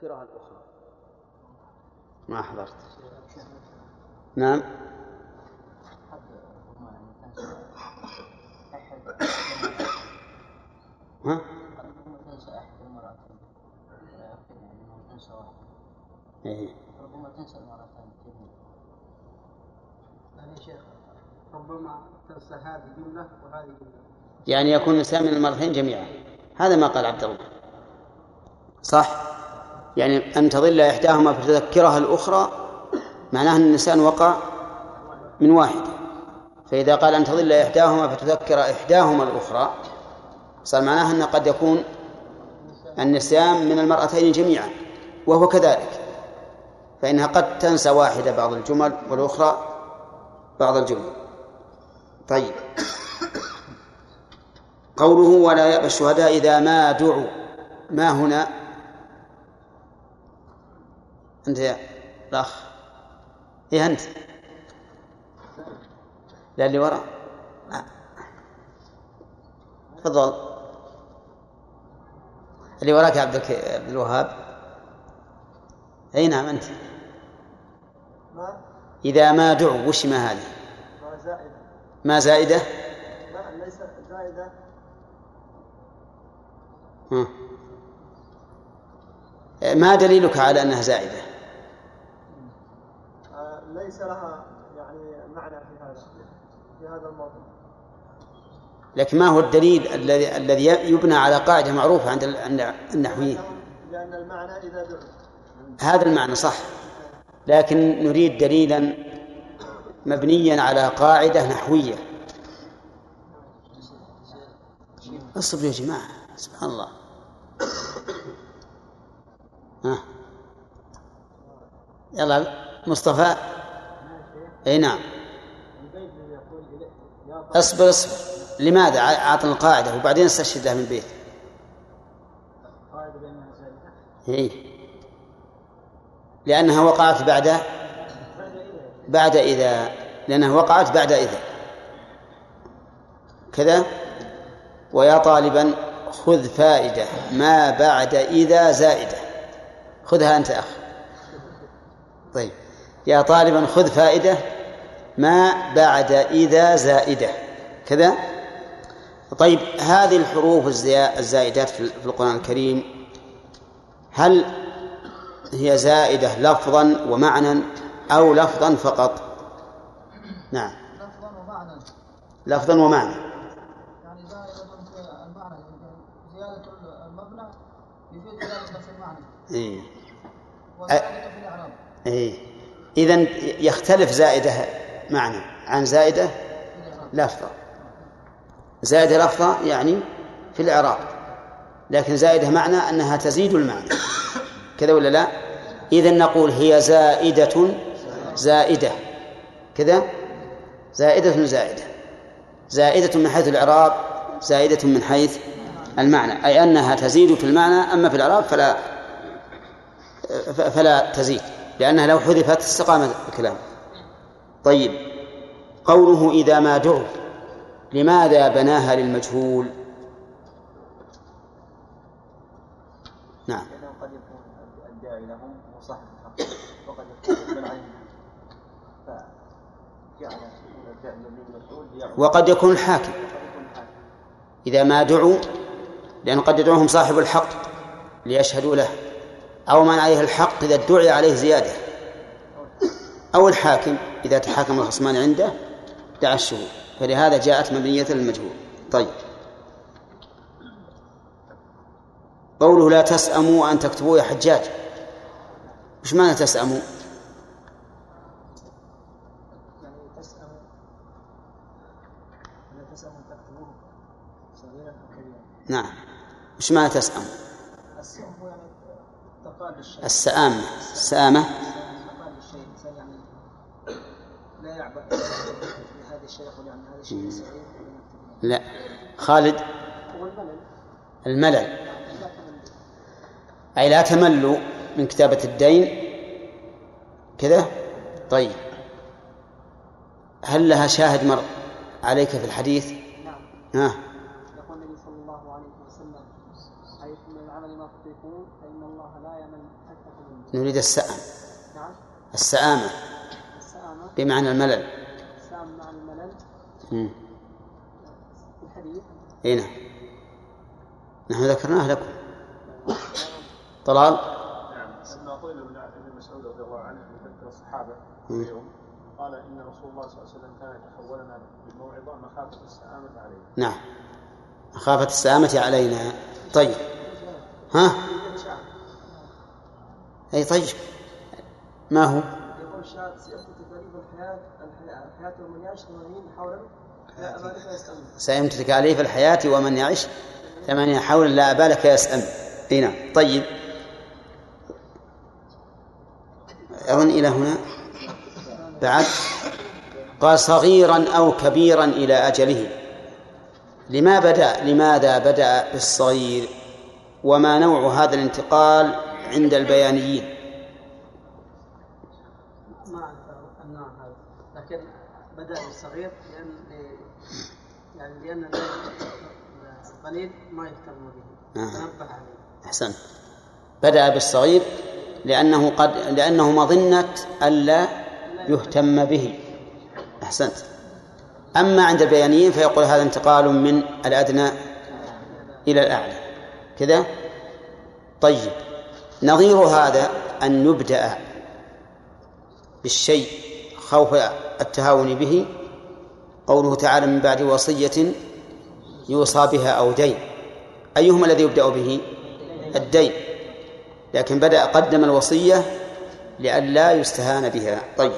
تذكرها الأخرى. ما حضرت. نعم. ها؟ إيه. ربما تنسى المرتين يعني شيخ ربما تنسى هذه جملة وهذه جملة يعني يكون الإنسان من المرتين جميعا. هذا ما قال عبد الله. صح؟ يعني أن تضل إحداهما فتذكرها الأخرى معناه أن الإنسان وقع من واحدة فإذا قال أن تضل إحداهما فتذكر إحداهما الأخرى صار معناه أنه قد يكون النسيان من المرأتين جميعا وهو كذلك. فإنها قد تنسى واحدة بعض الجمل والأخرى بعض الجمل. طيب. قوله ولا يأبى الشهداء إذا ما دعوا ما هنا؟ أنت يا الأخ. إيه أنت. لا اللي وراء تفضل. اللي وراك يا عبد الوهاب. أي نعم أنت. إذا ما دعوا وش ما هذه؟ ما زائدة. ما زائدة؟ لا ليس زائدة. ما دليلك على أنها زائدة؟ آه، ليس لها يعني معنى في هذا في هذا الموضوع. لكن ما هو الدليل الذي الذي يبنى على قاعدة معروفة عند النحويين؟ لأن المعنى إذا دعوا هذا المعنى صح. لكن نريد دليلا مبنيا على قاعدة نحوية. اصبروا يا جماعة سبحان الله. ها؟ يلا مصطفى. أي نعم. اصبر اصبر. لماذا؟ اعطنا القاعدة وبعدين استشهد لها من البيت. إيه؟ لأنها وقعت بعد بعد إذا لأنها وقعت بعد إذا. كذا. ويا طالبا خذ فائدة. ما بعد إذا زائدة. خذها أنت أخ طيب. يا طالبا خذ فائدة ما بعد إذا زائدة. كذا؟ طيب هذه الحروف الزائدات في القرآن الكريم هل هي زائدة لفظا ومعنى أو لفظا فقط؟ نعم. لفظا ومعنى. لفظا ومعنى يعني زائدة المعنى زيادة المبنى يفيد زيادة المعنى. إيه. وزائدة في الإعراب. إيه. إذا يختلف زائدة معنى. عن زائدة لفظة. زائدة لفظة يعني في الإعراب. لكن زائدة معنى أنها تزيد المعنى. كذا ولا لا؟ إذا نقول هي زائدة زائدة. كذا؟ زائدة زائدة. زائدة من حيث الإعراب زائدة من حيث المعنى. أي أنها تزيد في المعنى أما في الإعراب فلا فلا تزيد. لأنها لو حذفت استقام الكلام. طيب قوله إذا ما دعوا لماذا بناها للمجهول؟ نعم. قد يكون الداعي لهم هو صاحب الحق وقد يكون وقد يكون الحاكم. إذا ما دعوا لأن قد يدعوهم صاحب الحق ليشهدوا له. أو من عليه الحق إذا ادعي عليه زيادة. أو الحاكم إذا تحاكم الخصمان عنده دعا الشهود. فلهذا جاءت مبنية للمجهول طيب. قوله لا تسأموا أن تكتبوا يا حجاج. وش معنى تسأموا؟ تسأموا تسأموا نعم. وش معنى تسأم؟ الشيء صغير لا. خالد. الملل. أي لا تملوا من كتابة الدين. كذا؟ طيب. هل لها شاهد مر عليك في الحديث؟ نعم. ها يقول النبي صلى الله عليه وسلم من العمل ما تطيقون فإن الله لا نريد السأم. نعم السآمة بمعنى الملل. السآمة مع الملل. الحديث. إي نعم. نحن ذكرناه لكم. طلال؟ نعم. لما قيل ابن مسعود رضي الله عنه يذكر الصحابة. اليوم قال إن رسول الله صلى الله عليه وسلم كان يتحولنا بالموعظه مخافة السآمة عليه. نعم. مخافة السآمة علينا. طيب. ها؟ أي طيب ما هو؟ يقول الشاهد سيأتي تكاليف الحياة الحياة ومن يعيش 80 حولا لا أبالك يسأل سيمت تكاليف الحياة ومن يعش ثمانية حول لا أبالك يسأم أي نعم. طيب. أظن إلى هنا. بعد. قال صغيرا أو كبيرا إلى أجله. لما بدأ لماذا بدأ بالصغير؟ وما نوع هذا الانتقال؟ عند البيانيين. ما أعرف النوع هذا لكن بدأ بالصغير لأن يعني لأن القليل ما يهتم به. آه. تنبه عليه. أحسنت بدأ بالصغير لأنه قد لأنه مظنة ألا يهتم به. أحسنت. أما عند البيانيين فيقول هذا انتقال من الأدنى إلى الأعلى. كذا؟ طيب. نظير هذا أن يبدأ بالشيء خوف التهاون به. قوله تعالى من بعد وصية يوصى بها أو دين. أيهما الذي يبدأ به؟ الدين. لكن بدأ قدم الوصية لئلا يستهان بها. طيب.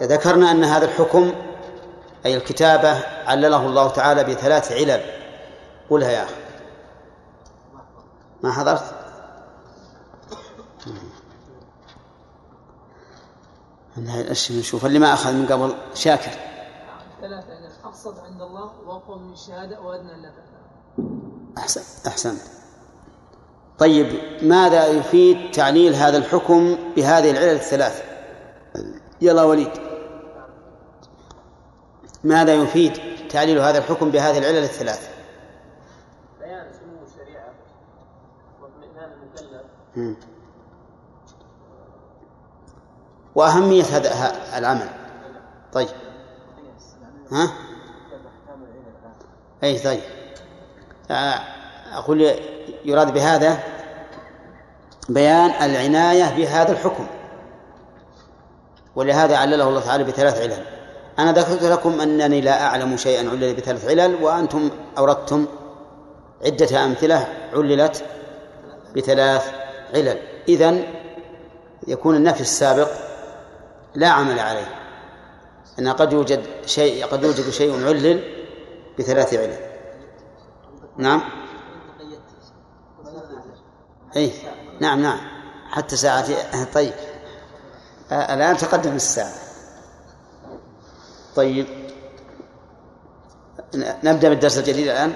ذكرنا أن هذا الحكم أي الكتابة علله الله تعالى بثلاث علل. قلها يا أخي ما حضرت؟ من هاي الأشياء نشوف؟ اللي ما أخذ من قبل شاكر. ثلاثة أقصد عند الله وأقوى من الشهادة وأدنى أحسن أحسنت طيب ماذا يفيد تعليل هذا الحكم بهذه العلل الثلاث يلا وليد. ماذا يفيد تعليل هذا الحكم بهذه العلل الثلاث وأهمية هذا العمل. طيب. ها؟ أي طيب. آه، أقول يراد بهذا بيان العناية بهذا الحكم. ولهذا علله الله تعالى بثلاث علل. أنا ذكرت لكم أنني لا أعلم شيئا علل بثلاث علل وأنتم أوردتم عدة أمثلة عللت بثلاث علل. إذن يكون النفي السابق لا عمل عليه. أن قد يوجد شيء قد يوجد شيء علل بثلاث علل. نعم. أي نعم نعم. حتى ساعة طيب. الآن تقدم الساعة. طيب. نبدأ بالدرس الجديد الآن.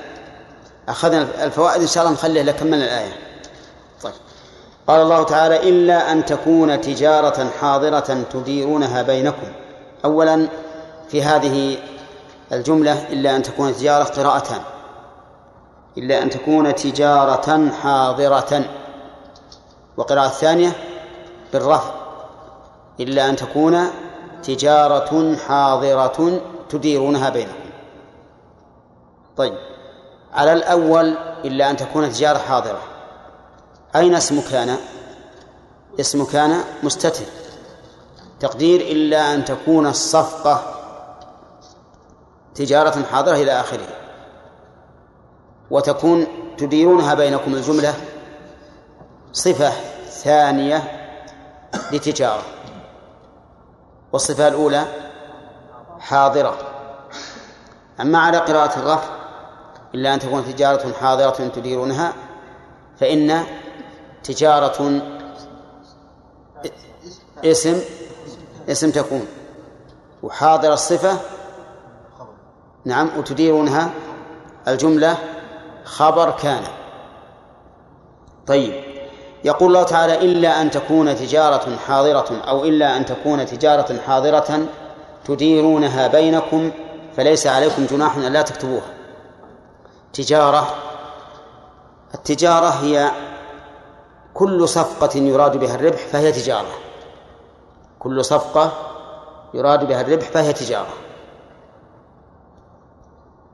أخذنا الفوائد إن شاء الله نخليه لكملنا الآية. قال الله تعالى إلا أن تكون تجارة حاضرة تديرونها بينكم. أولا في هذه الجملة إلا أن تكون تجارة قراءتان. إلا أن تكون تجارة حاضرة. وقراءة الثانية بالرفع. إلا أن تكون تجارة حاضرة تديرونها بينكم. طيب على الأول إلا أن تكون تجارة حاضرة. أين اسم كان اسم كان مستتر. تقدير إلا أن تكون الصفقة تجارة حاضرة إلى آخره. وتكون تديرونها بينكم الجملة صفة ثانية لتجارة. والصفة الأولى حاضرة. أما على قراءة الرفع إلا أن تكون تجارة حاضرة تديرونها فإن تجارة اسم اسم تكون. وحاضر الصفة. نعم وتديرونها. الجملة خبر كان. طيب. يقول الله تعالى إلا أن تكون تجارة حاضرة أو إلا أن تكون تجارة حاضرة تديرونها بينكم فليس عليكم جناح أن لا تكتبوها. تجارة. التجارة هي كل صفقة يراد بها الربح فهي تجارة. كل صفقة يراد بها الربح فهي تجارة.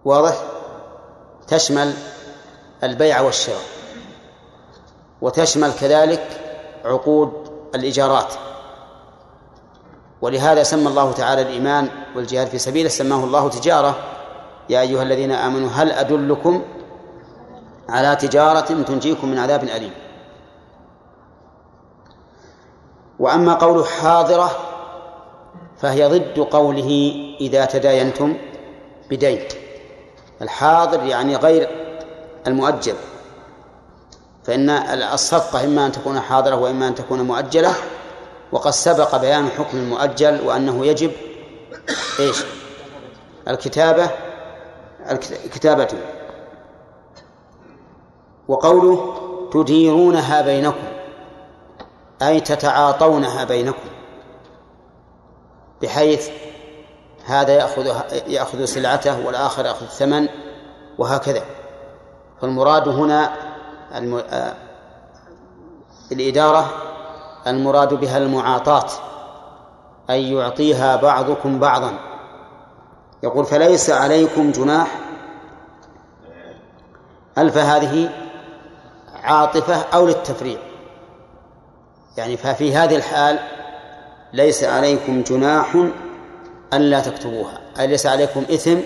واضح؟ تشمل البيع والشراء. وتشمل كذلك عقود الإيجارات. ولهذا سمى الله تعالى الإيمان والجهاد في سبيله سماه الله تجارة. يا أيها الذين آمنوا هل أدلكم على تجارة تنجيكم من عذاب أليم؟ وأما قوله حاضرة فهي ضد قوله إذا تداينتم بدين. الحاضر يعني غير المؤجل. فإن الصفقة إما أن تكون حاضرة وإما أن تكون مؤجلة وقد سبق بيان حكم المؤجل وأنه يجب إيش؟ الكتابة الكتابة. وقوله تديرونها بينكم. أي تتعاطونها بينكم بحيث هذا يأخذ يأخذ سلعته والآخر يأخذ الثمن وهكذا. فالمراد هنا الم... الإدارة المراد بها المعاطاة أي يعطيها بعضكم بعضا. يقول فليس عليكم جناح ألف هذه عاطفة أو للتفريع يعني ففي هذه الحال ليس عليكم جناح ألا تكتبوها أي ليس عليكم إثم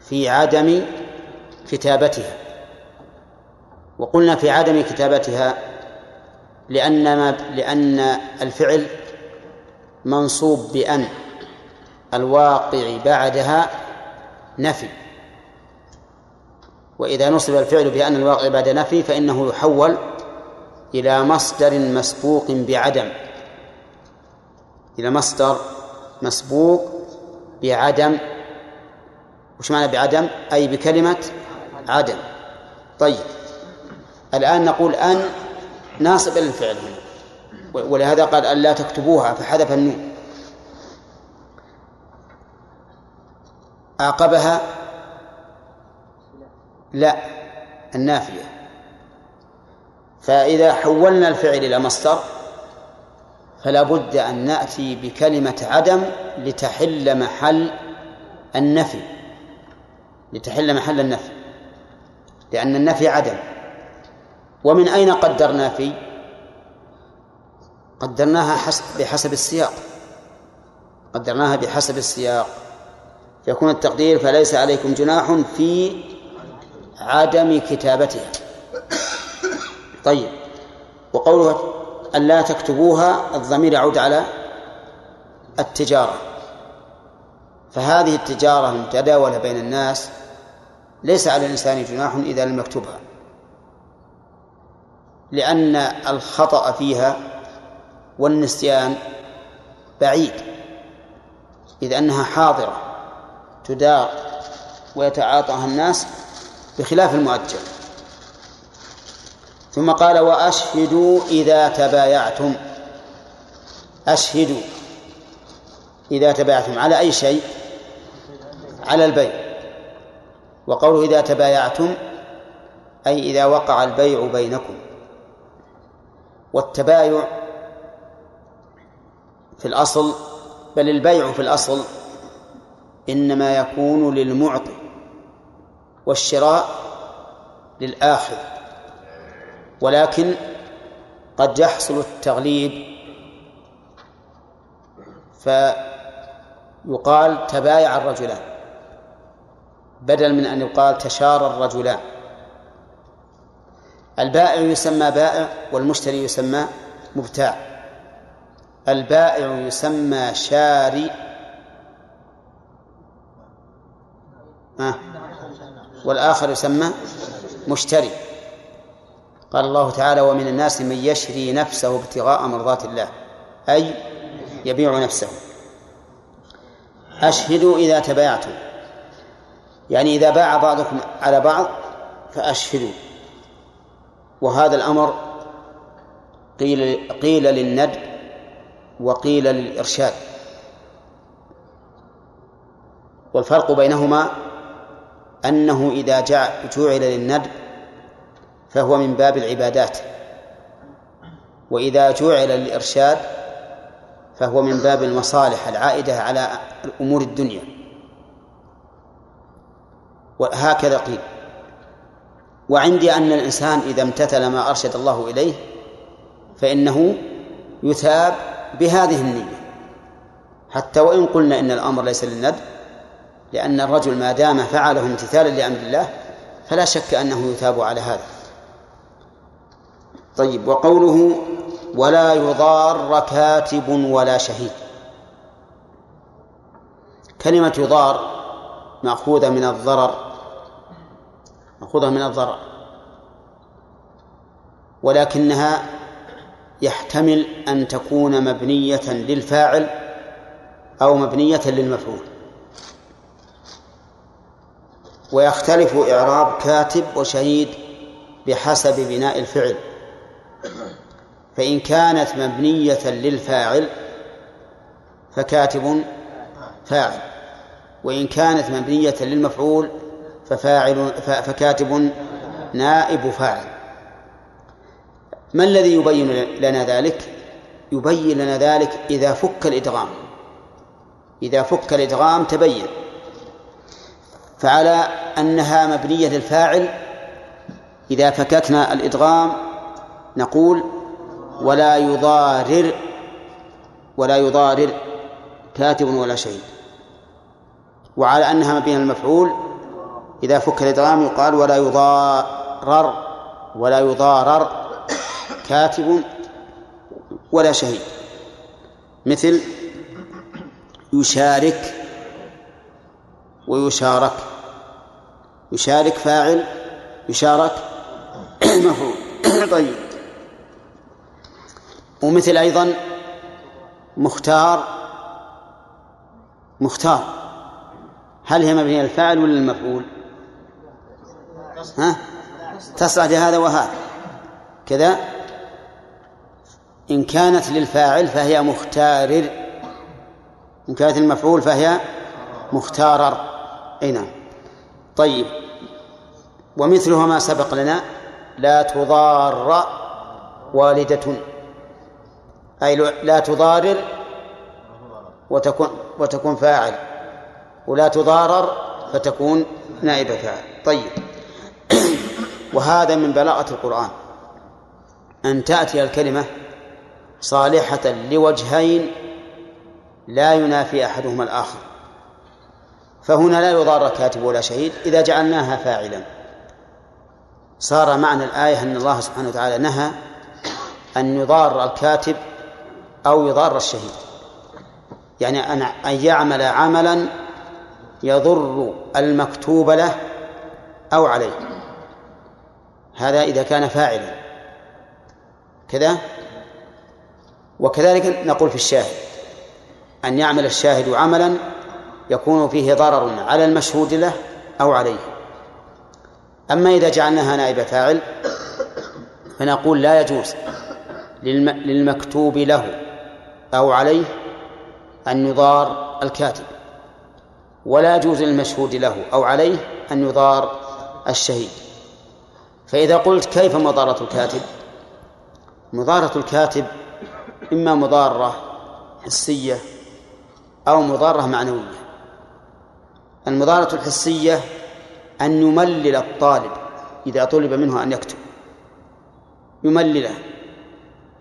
في عدم كتابتها. وقلنا في عدم كتابتها لأن ما لأن الفعل منصوب بأن الواقع بعدها نفي. وإذا نصب الفعل بأن الواقع بعد نفي فإنه يحول إلى مصدر مسبوق بعدم. إلى مصدر مسبوق بعدم. وش معنى بعدم؟ أي بكلمة عدم. طيب. الآن نقول أن ناصب للفعل ولهذا قال أن لا تكتبوها فحذف النون. عاقبها لا النافية. فإذا حولنا الفعل إلى مصدر فلا بد أن نأتي بكلمة عدم لتحل محل النفي. لتحل محل النفي. لأن النفي عدم. ومن أين قدرنا في قدرناها حسب بحسب السياق. قدرناها بحسب السياق. يكون التقدير فليس عليكم جناح في عدم كتابتها. طيب. وقوله أن لا تكتبوها الضمير يعود على التجارة. فهذه التجارة المتداولة بين الناس ليس على الإنسان جناح إذا لم يكتبها. لأن الخطأ فيها والنسيان بعيد. إذ أنها حاضرة تدار ويتعاطاها الناس بخلاف المؤجل. ثم قال وأشهدوا إذا تبايعتم. أشهدوا إذا تبايعتم. على أي شيء؟ على البيع. وقوله إذا تبايعتم أي إذا وقع البيع بينكم. والتبايع في الأصل بل البيع في الأصل إنما يكون للمعطي والشراء للآخذ ولكن قد يحصل التغليب. فيقال تبايع الرجلان بدل من أن يقال تشارى الرجلان. البائع يسمى بائع والمشتري يسمى مبتاع. البائع يسمى شاري. آه. والآخر يسمى مشتري. قال الله تعالى ومن الناس من يشري نفسه ابتغاء مرضات الله. أي يبيع نفسه. أشهدوا إذا تبايعتم. يعني إذا باع بعضكم على بعض فأشهدوا. وهذا الأمر قيل قيل للندب وقيل للإرشاد. والفرق بينهما أنه إذا جعل للندب فهو من باب العبادات. وإذا جعل للإرشاد فهو من باب المصالح العائدة على أمور الدنيا. وهكذا قيل. وعندي أن الإنسان إذا امتثل ما أرشد الله إليه فإنه يثاب بهذه النية. حتى وإن قلنا إن الأمر ليس للند لأن الرجل ما دام فعله امتثالا لأمر الله فلا شك أنه يثاب على هذا. طيب وقوله ولا يضار كاتب ولا شهيد. كلمة يضار مأخوذة من الضرر مأخوذة من الضرر ولكنها يحتمل أن تكون مبنية للفاعل أو مبنية للمفعول. ويختلف إعراب كاتب وشهيد بحسب بناء الفعل. فإن كانت مبنية للفاعل فكاتب فاعل وإن كانت مبنية للمفعول ففاعل فكاتب نائب فاعل. ما الذي يبين لنا ذلك؟ يبين لنا ذلك إذا فك الإدغام. إذا فك الإدغام تبين. فعلى أنها مبنية للفاعل إذا فككنا الإدغام نقول ولا يضارر ولا يضارر كاتب ولا شهيد. وعلى أنها مبنية للمفعول إذا فك الإدغام يقال ولا يضارر ولا يضارر كاتب ولا شهيد. مثل يشارك ويشارك. يشارك فاعل يشارك مفعول. طيب. ومثل أيضا مختار مختار. هل هي مبنية للفاعل ولا للمفعول؟ ها؟ تصلح لهذا وهذا كذا. إن كانت للفاعل فهي مختارر إن كانت المفعول فهي مختارر أي نعم. طيب. ومثلها ما سبق لنا. لا تضار والدة. أي لا تضارر وتكون وتكون فاعل. ولا تضارر فتكون نائب فاعل. طيب. وهذا من بلاغة القرآن. أن تأتي الكلمة صالحة لوجهين لا ينافي أحدهما الآخر. فهنا لا يضار كاتب ولا شهيد إذا جعلناها فاعلا. صار معنى الآية أن الله سبحانه وتعالى نهى أن يضار الكاتب أو يضار الشهيد. يعني أن يعمل عملا يضر المكتوب له أو عليه. هذا إذا كان فاعلا. كذا؟ وكذلك نقول في الشاهد. أن يعمل الشاهد عملا يكون فيه ضرر على المشهود له أو عليه. أما إذا جعلناها نائب فاعل فنقول لا يجوز للمكتوب له أو عليه أن يضار الكاتب ولا يجوز للمشهود له أو عليه أن يضار الشهيد. فإذا قلت كيف مضارة الكاتب؟ مضارة الكاتب إما مضارة حسية أو مضارة معنوية. المضارة الحسية أن يملل الطالب إذا طلب منه أن يكتب يملله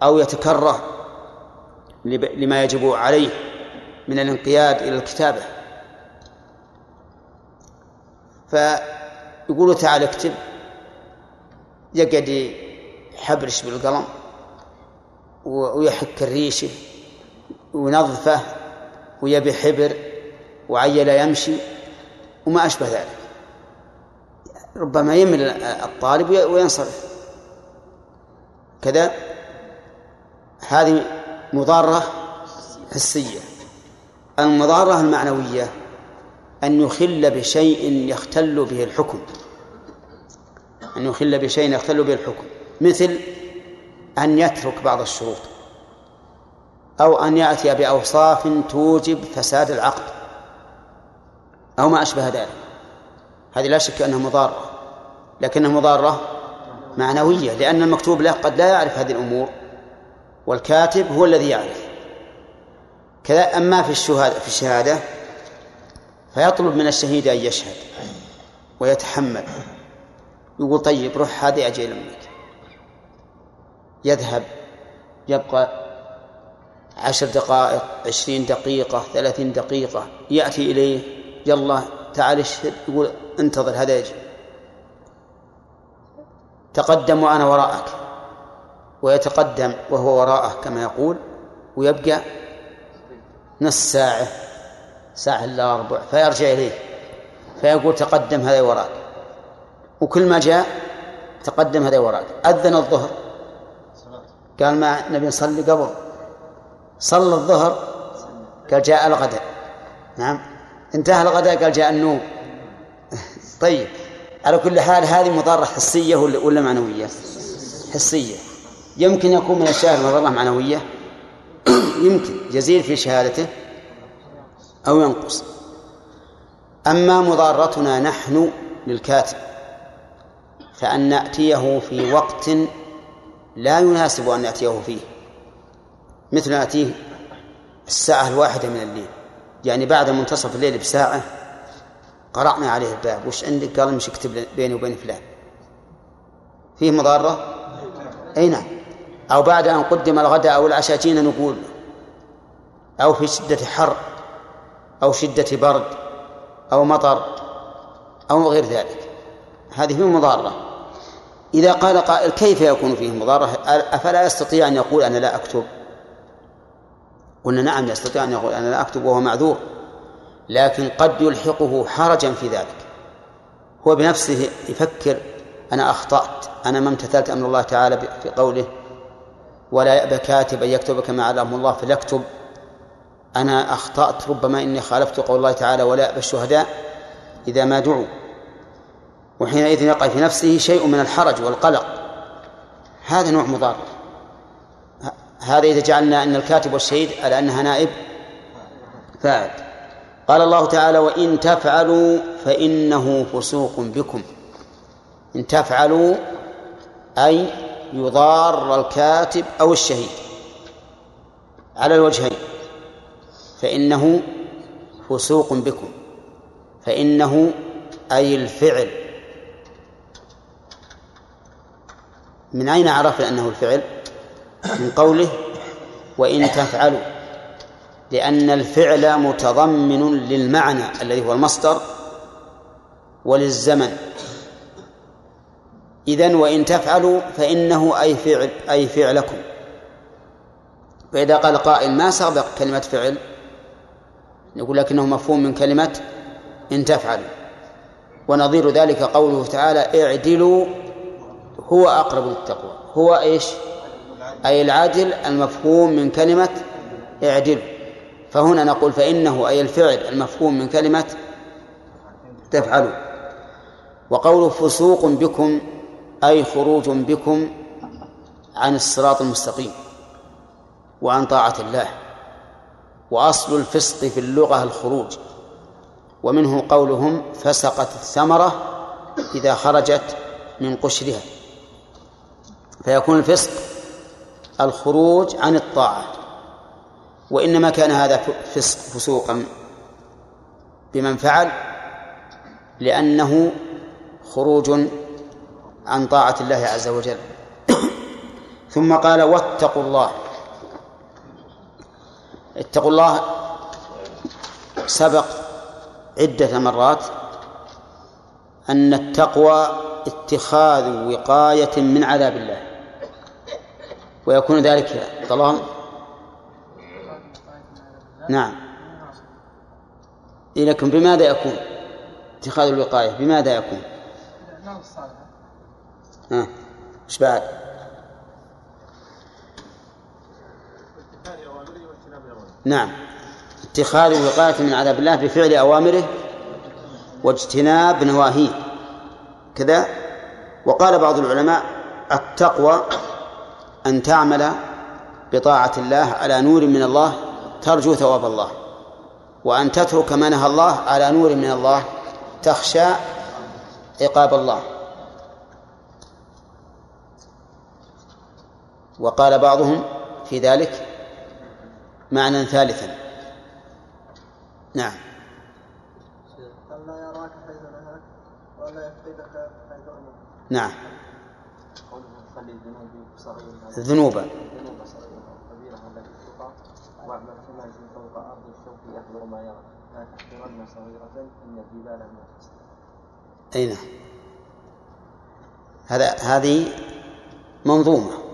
أو يتكره لما يجب عليه من الانقياد إلى الكتابة. فيقول تعال اكتب. يقعد يحبرش بالقلم ويحك الريشه وينظفه ويبي حبر وعيل يمشي وما أشبه ذلك. ربما يمل الطالب وينصرف. كذا هذه مضارة حسية المضارة المعنوية أن يخل بشيء يختل به الحكم. أن يخل بشيء يختل به الحكم. مثل أن يترك بعض الشروط. أو أن يأتي بأوصاف توجب فساد العقد. أو ما أشبه ذلك. هذه لا شك أنها مضارة. لكنها مضارة معنوية لأن المكتوب له قد لا يعرف هذه الأمور. والكاتب هو الذي يعرف. كذا أما في الشهادة في الشهادة فيطلب من الشهيد أن يشهد ويتحمل. يقول طيب روح هذه أجل أمك يذهب يبقى عشر دقائق عشرين دقيقة ثلاثين دقيقة يأتي إليه يلا تعال اشهد. يقول انتظر هذا يجي. تقدم وأنا وراءك. ويتقدم وهو وراءه كما يقول ويبقى نص ساعة ساعة إلا ربع فيرجع إليه فيقول تقدم هذا وراك. وكل ما جاء تقدم هذا وراك. أذن الظهر. قال ما نبي نصلي قبل. صلى الظهر قال جاء الغداء. نعم. انتهى الغداء قال جاء النوم. طيب. على كل حال هذه مضارة حسية ولا معنوية؟ حسية. يمكن يكون من الشاهد مضرة معنوية؟ يمكن. يزيد في شهادته أو ينقص. أما مضارتنا نحن للكاتب فأن نأتيه في وقت لا يناسب أن نأتيه فيه. مثل نأتيه الساعة الواحدة من الليل. يعني بعد منتصف الليل بساعة قرأنا عليه الباب. وش عندك؟ قال مش اكتب بيني وبين فلان. فيه مضارة؟ أي نعم. أو بعد أن قدم الغداء أو العشاء جينا نقول أو في شدة حر أو شدة برد أو مطر أو غير ذلك. هذه فيه مضارة. إذا قال قائل كيف يكون فيه مضارة؟ أفلا يستطيع أن يقول أنا لا أكتب؟ قلنا نعم يستطيع أن يقول أنا لا أكتب وهو معذور. لكن قد يلحقه حرجا في ذلك. هو بنفسه يفكر أنا أخطأت أنا ما امتثلت أمر الله تعالى في قوله ولا يأبى كاتب أن يكتب كما علمه الله فليكتب. أنا أخطأت ربما إني خالفت قول الله تعالى ولا يأبى الشهداء إذا ما دعوا. وحينئذ يقع في نفسه شيء من الحرج والقلق. هذا نوع مضار هذا إذا جعلنا أن الكاتب والشهيد على أنها نائب فاعل. قال الله تعالى وإن تفعلوا فإنه فسوق بكم. إن تفعلوا أي يضار الكاتب أو الشهيد على الوجهين فإنه فسوق بكم فإنه أي الفعل. من أين عرفنا أنه الفعل؟ من قوله وإن تفعلوا لأن الفعل متضمن للمعنى الذي هو المصدر وللزمن. إذن وإن تفعلوا فإنه أي فعل أي فعلكم. فإذا قال قائل ما سبق كلمة فعل؟ نقول لكنه مفهوم من كلمة إن تفعلوا. ونظير ذلك قوله تعالى اعدلوا هو أقرب للتقوى. هو إيش؟ أي العدل المفهوم من كلمة اعدلوا. فهنا نقول فإنه أي الفعل المفهوم من كلمة تفعلوا. وقول فسوق بكم أي خروج بكم عن الصراط المستقيم وعن طاعة الله. وأصل الفسق في اللغة الخروج. ومنه قولهم فسقت الثمرة إذا خرجت من قشرها. فيكون الفسق الخروج عن الطاعة. وإنما كان هذا فسق فسوقا بمن فعل لأنه خروج عن طاعة الله عز وجل. ثم قال واتقوا الله. اتقوا الله سبق عدة مرات أن التقوى اتخاذ وقاية من عذاب الله. ويكون ذلك ضلال نعم. لكن بماذا يكون اتخاذ الوقاية؟ بماذا يكون؟ ها. إيش بعد؟ نعم. اتخاذ الوقاية من عذاب الله بفعل أوامره واجتناب نواهيه. كذا. وقال بعض العلماء التقوى أن تعمل بطاعة الله على نور من الله ترجو ثواب الله. وأن تترك ما نهى الله على نور من الله تخشى عقاب الله. وقال بعضهم في ذلك معنى ثالثا. نعم. ألا يراك حيث نهاك ولا يفقدك حيث أمرك. نعم. الذنوب واعمل كما فوق الشوك يحضر ما يرى. لا تحقرن صغيرة إن الجبال من أي نعم. هذا هذه منظومة.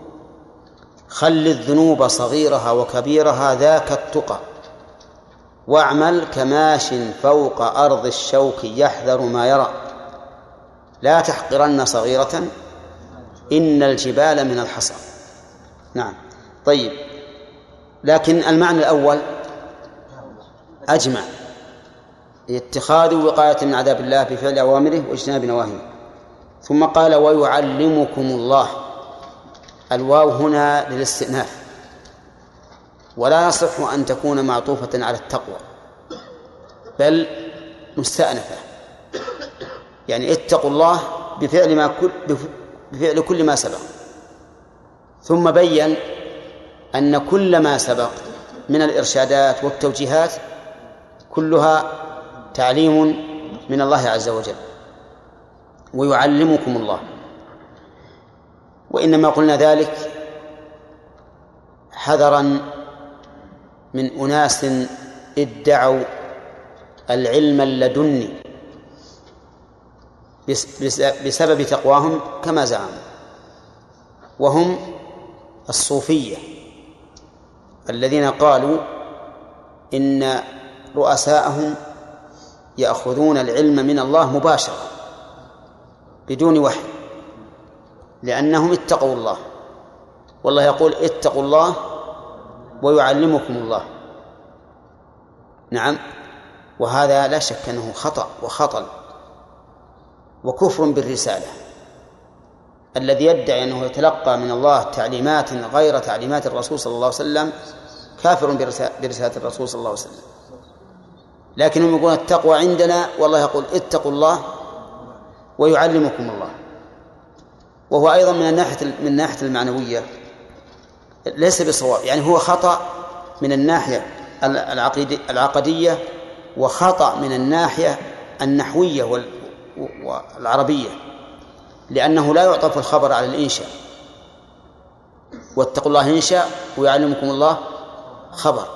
خل الذنوب صغيرها وكبيرها ذاك التقى واعمل كماش فوق أرض الشوك يحذر ما يرى. لا تحقرن صغيرة إن الجبال من الحصى. نعم. طيب. لكن المعنى الأول أجمع. اتخاذ وقاية من عذاب الله بفعل أوامره واجتناب نواهيه. ثم قال ويعلمكم الله. الواو هنا للاستئناف. ولا يصح أن تكون معطوفة على التقوى بل مستأنفة. يعني اتقوا الله بفعل ما كل بفعل كل ما سبق. ثم بين أن كل ما سبق من الإرشادات والتوجيهات كلها تعليم من الله عز وجل ويعلمكم الله. وإنما قلنا ذلك حذرا من أناس ادعوا العلم اللدني بسبب تقواهم كما زعموا وهم الصوفية الذين قالوا إن رؤساءهم يأخذون العلم من الله مباشرة بدون وحي. لأنهم اتقوا الله. والله يقول اتقوا الله ويعلمكم الله. نعم. وهذا لا شك أنه خطأ وخطل وكفر بالرسالة. الذي يدعي أنه يتلقى من الله تعليمات غير تعليمات الرسول صلى الله عليه وسلم كافر برسالة الرسول صلى الله عليه وسلم. لكنهم يقولون التقوى عندنا والله يقول اتقوا الله ويعلمكم الله. وهو أيضا من الناحية من الناحية المعنوية. ليس بصواب يعني هو خطأ من الناحية العقدية وخطأ من الناحية النحوية والعربية لأنه لا يعطف الخبر على الإنشاء. واتقوا الله إنشاء ويعلمكم الله خبر.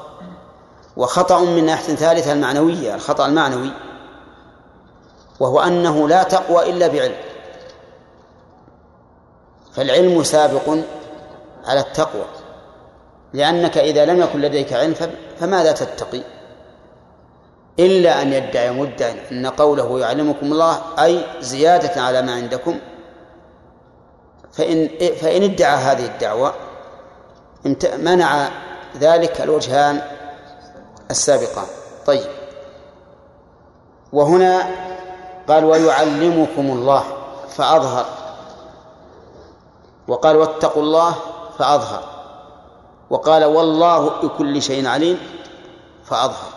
وخطأ من ناحية ثالثة المعنوية الخطأ المعنوي وهو أنه لا تقوى إلا بعلم. فالعلم سابق على التقوى لأنك إذا لم يكن لديك علم فماذا تتقي؟ إلا أن يدعي مدعي أن قوله يعلمكم الله أي زيادة على ما عندكم. فإن فإن ادعى هذه الدعوة منع ذلك الوجهان السابقان. طيب. وهنا قال ويعلمكم الله فأظهر. وقال واتقوا الله فأظهر. وقال والله بكل شيء عليم فأظهر.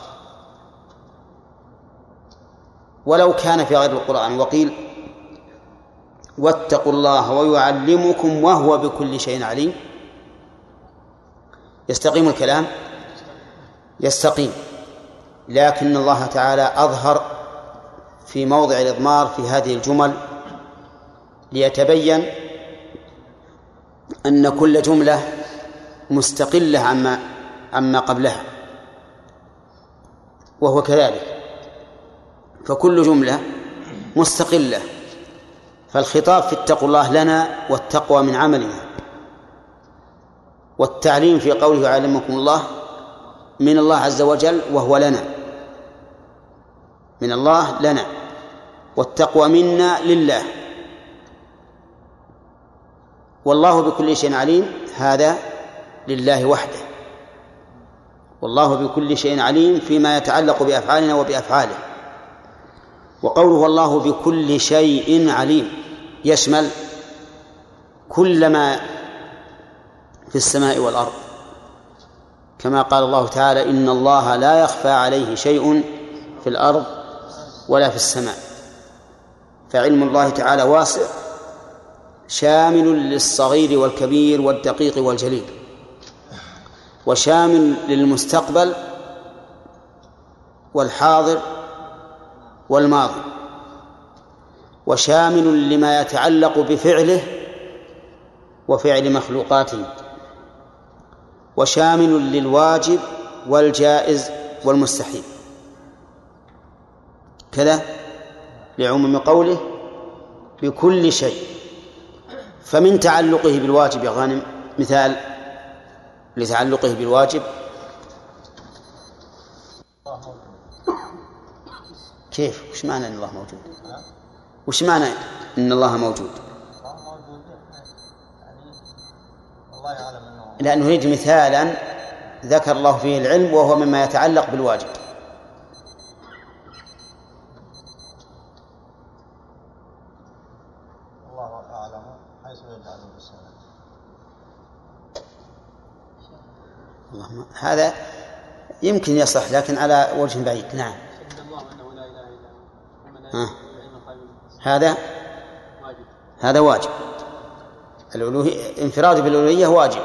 ولو كان في غير القرآن وقيل واتقوا الله ويعلمكم وهو بكل شيء عليم. يستقيم الكلام؟ يستقيم. لكن الله تعالى أظهر في موضع الإضمار في هذه الجمل ليتبين أن كل جملة مستقلة عما عما قبلها وهو كذلك. فكل جملة مستقلة فالخطاب في اتقوا الله لنا والتقوى من عملنا. والتعليم في قوله يعلمكم الله من الله عز وجل وهو لنا من الله لنا والتقوى منا لله. والله بكل شيء عليم هذا لله وحده. والله بكل شيء عليم فيما يتعلق بأفعالنا وبأفعاله. وقوله والله بكل شيء عليم يشمل كل ما في السماء والأرض. كما قال الله تعالى إن الله لا يخفى عليه شيء في الأرض ولا في السماء. فعلم الله تعالى واسع شامل للصغير والكبير والدقيق والجليل وشامل للمستقبل والحاضر والماضي وشامل لما يتعلق بفعله وفعل مخلوقاته وشامل للواجب والجائز والمستحيل. كذا لعموم قوله بكل شيء. فمن تعلقه بالواجب يا غانم مثال لتعلقه بالواجب. كيف؟ وش معنى إن الله موجود؟ وش معنى إن الله موجود؟ لأنه نريد مثالا ذكر الله فيه العلم وهو مما يتعلق بالواجب الله أعلم حيث يجعل الرسالة اللهم. هذا يمكن يصح لكن على وجه بعيد. نعم. بالقسط. هذا؟ واجب هذا واجب. الألوهية انفراد بالألوهية واجب.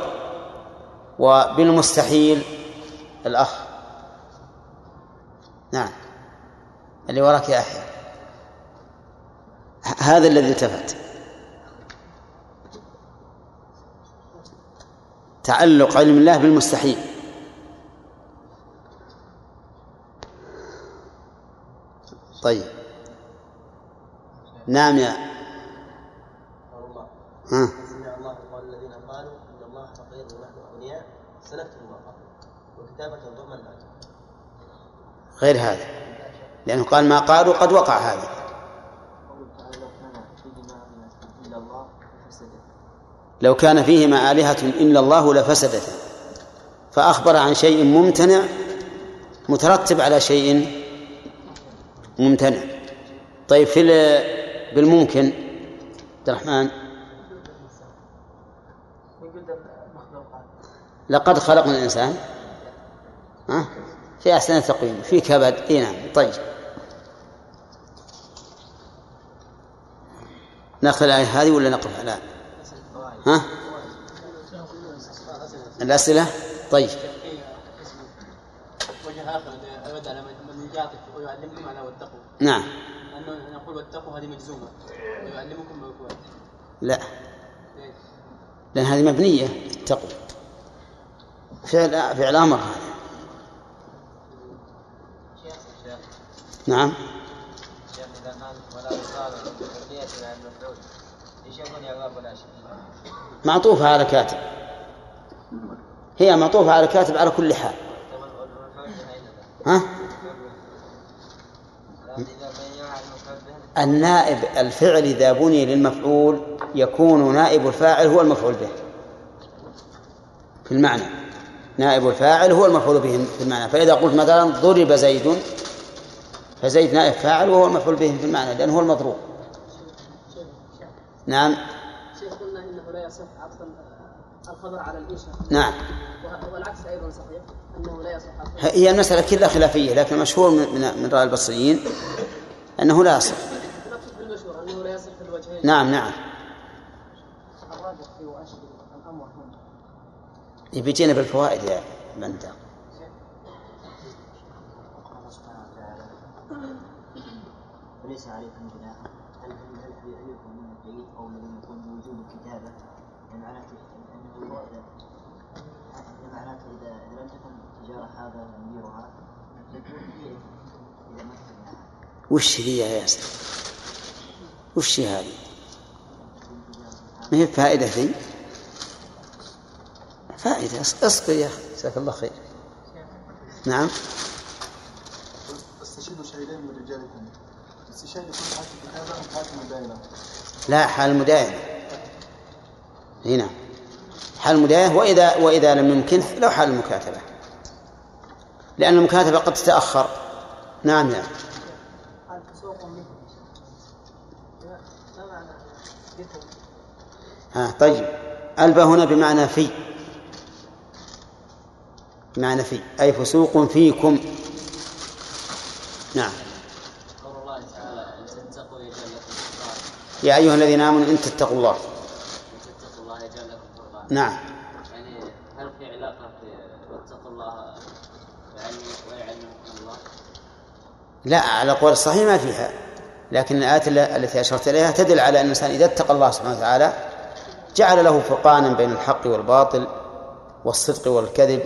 وبالمستحيل الأخ. نعم. اللي وراك يا أحيى هذا الذي التفت. تعلق علم الله بالمستحيل. طيب. نعم يا ها؟ سمع الله الذين قالوا ان الله فقير ونحن ما قالوا الأجر غير هذا. لأنه قال ما قالوا قد وقع هذا. لو كان فيهما آلهة إلا الله لفسدتا فأخبر عن شيء ممتنع مترتب على شيء ممتنع. طيب في ال- بالممكن عبد الرحمن. لقد خلقنا الإنسان. ها؟ في أحسن تقويم في كبد. إي نعم. طيب. ناخذ الآية هذه ولا نقف؟ على ها؟ الأسئلة؟ طيب. وجه يرد على من يعطف ويعلمكم على واتقوا. نعم. لأنه نقول واتقوا هذه مجزومة. ويعلمكم لا. لأن هذه مبنية. تقوى فعل فعل أمر هذا. نعم. شيخ إذا قال ولا يصاب بحرية مع المفعول. إيش يكون إعراب ولا شيء؟ معطوفة على كاتب. هي معطوفة على كاتب على كل حال. ها؟ النائب الفعل إذا بني للمفعول يكون نائب الفاعل هو المفعول به. في المعنى. نائب الفاعل هو المفعول به في المعنى. فإذا قلت مثلا ضرب زيد فزيد نائب فاعل وهو المفعول به في المعنى لأنه هو المضروب نعم شيخ قلنا انه لا يصح عطف الخبر على الانشاء نعم. والعكس أيضا صحيح أنه لا يصح هي المسألة كلها خلافية لكن المشهور من من رأي البصريين أنه لا يصح. نقصد بالمشهور انه لا يصح في الوجهين نعم نعم. الراجح في واشهر الامر هنا يبي يجينا بالفوائد يا بنتا وليس عليكم جناح هل هل هل هل هل يكون من الجيد أو الذي يكون بوجوب الكتابه يعني معناته انه اذا يعني معناته اذا اذا لم تكن تجاره هذا يكون فيه وش هي يا ياسر؟ وش هي هذه؟ ما هي فائدة ذي؟ فائدة أص- أصبر يا أخي. جزاك الله خير. نعم. استشهدوا شهيدين من رجالكم. الاستشهاد يكون أم حالة المداينة لا حال المداينة هنا. حال المداينة وإذا وإذا لم يمكن لو حال المكاتبة. لأن المكاتبة قد تتأخر. نعم معنى بكم ها طيب. ألبى هنا بمعنى في. بمعنى في. أي فسوق فيكم. نعم. يا أيها الذين آمنوا إن تتقوا الله. نعم يعني هل في علاقة في واتقوا الله ويعلم- ويعلمكم الله؟ لا على قول الصحيح ما فيها. لكن الآيات التي أشرت إليها تدل على أن الإنسان إذا اتقى الله سبحانه وتعالى جعل له فرقانا بين الحق والباطل والصدق والكذب.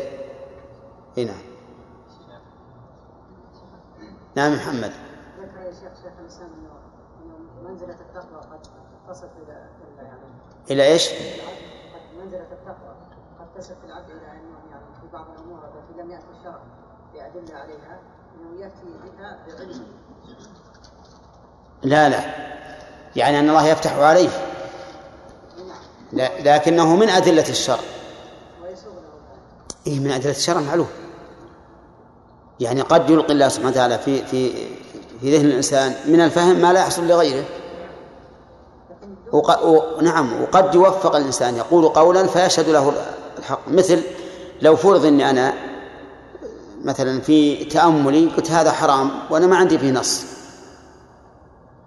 إيه نعم. نعم محمد. ذكر يا شيخ شيخ منزلة التقوى قد تصل يعني إلى إيش؟ قد منزلة التقوى قد تصل في العبد إلى أنه يعني في بعض الأمور التي لم يأتي الشرع بادله عليها. لا لا. يعني أن الله يفتح عليه. لا لكنه من أدلة الشرع. إيه من أدلة الشرع معلوم. يعني قد يلقي الله سبحانه وتعالى في في في ذهن الإنسان من الفهم ما لا يحصل لغيره. وق... و... نعم وقد يوفق الإنسان. يقول قولا فيشهد له الحق. مثل لو فرض أني أنا مثلا في تأملي قلت هذا حرام وأنا ما عندي فيه نص.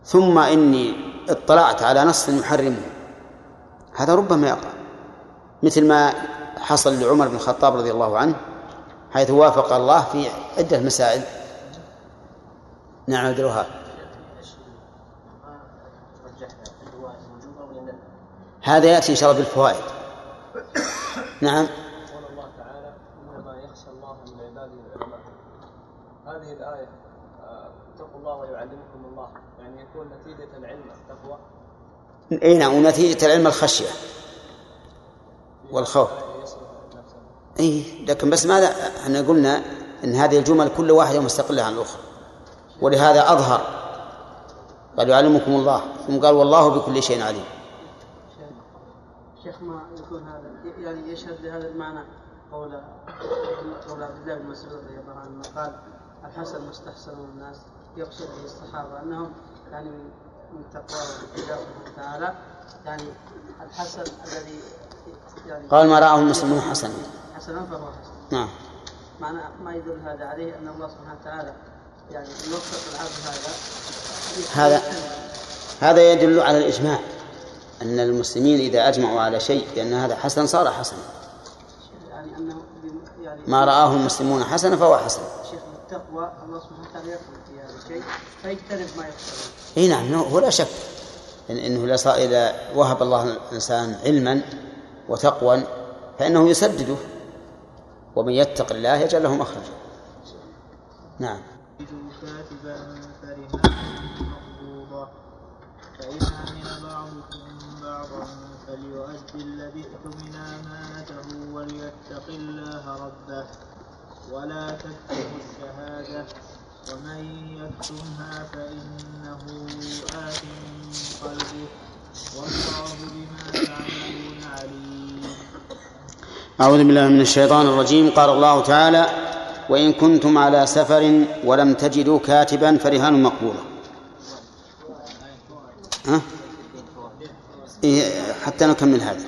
ثم إني اطلعت على نص يحرمه. هذا ربما يقع. مثل ما حصل لعمر بن الخطاب رضي الله عنه حيث وافق الله في عدة مسائل. نعم عبد هذا يأتي إن شاء الله بالفوائد. نعم قول الله تعالى انما يخشى الله من عباده العلماء هذه الايه آه، اتقوا الله ويعلمكم الله يعني يكون نتيجة العلم التقوى؟ اي نعم ونتيجة العلم الخشية والخوف. نفسه. اي لكن بس ماذا؟ إحنا قلنا إن هذه الجمل كل واحدة مستقلة عن الأخرى. ولهذا أظهر. قال يعلمكم الله. ثم قال والله بكل شيء عليم. شيخ ما يكون هذا يعني يشهد لهذا المعنى قول قول عبد الله بن مسعود رضي الله عنه قال الحسن مستحسن من الناس يقصد به الصحابة أنهم يعني من الله سبحانه وتعالى يعني الحسن الذي يعني قال ما رآه المسلمون حسنا. حسنا فهو حسن. نعم. معنى ما يدل هذا عليه أن الله سبحانه وتعالى يعني يوفق العبد هذا. هذا هذا يدل على الإجماع أن المسلمين إذا أجمعوا على شيء بأن هذا حسن صار حسنا. يعني أنه بم- يعني ما رآه المسلمون حسنا فهو حسن. شيخ التقوى الله سبحانه وتعالى يقول في هذا الشيء فيجتنب ما يقتضي إي نعم هو لا شك. إن إنه إذا وهب الله الإنسان علما وتقوى فإنه يسدده ومن يتق الله يجعل له مخرجا. نعم. أمن بعضكم بعضا فليؤدي الذي اؤتمن أمانته وليتق الله ربه ولا تكتموا الشهادة ومن يكتمها فإنه آثم قلبه والله بما تعملون عليم. أعوذ بالله من الشيطان الرجيم. قال الله تعالى وإن كنتم على سفر ولم تجدوا كاتبا فرهان مقبولة. ها؟ إيه حتى نكمل هذا.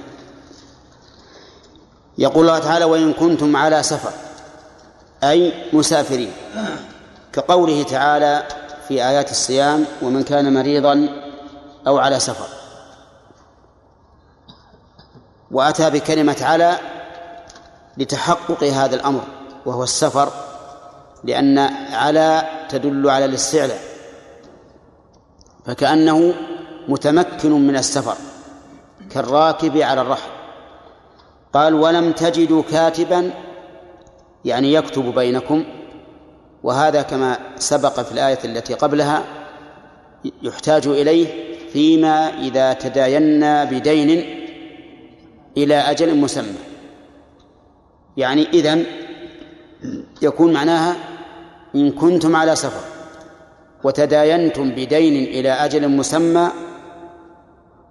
يقول الله تعالى وإن كنتم على سفر أي مسافرين. كقوله تعالى في آيات الصيام ومن كان مريضا أو على سفر. وأتى بكلمة على لتحقق هذا الأمر وهو السفر لأن على تدل على الاستعلاء فكأنه متمكن من السفر كالراكب على الرحل. قال ولم تجدوا كاتبا يعني يكتب بينكم وهذا كما سبق في الآية التي قبلها يحتاج إليه فيما إذا تداينا بدين إلى أجل مسمى. يعني إذن يكون معناها إن كنتم على سفر وتداينتم بدين إلى أجل مسمى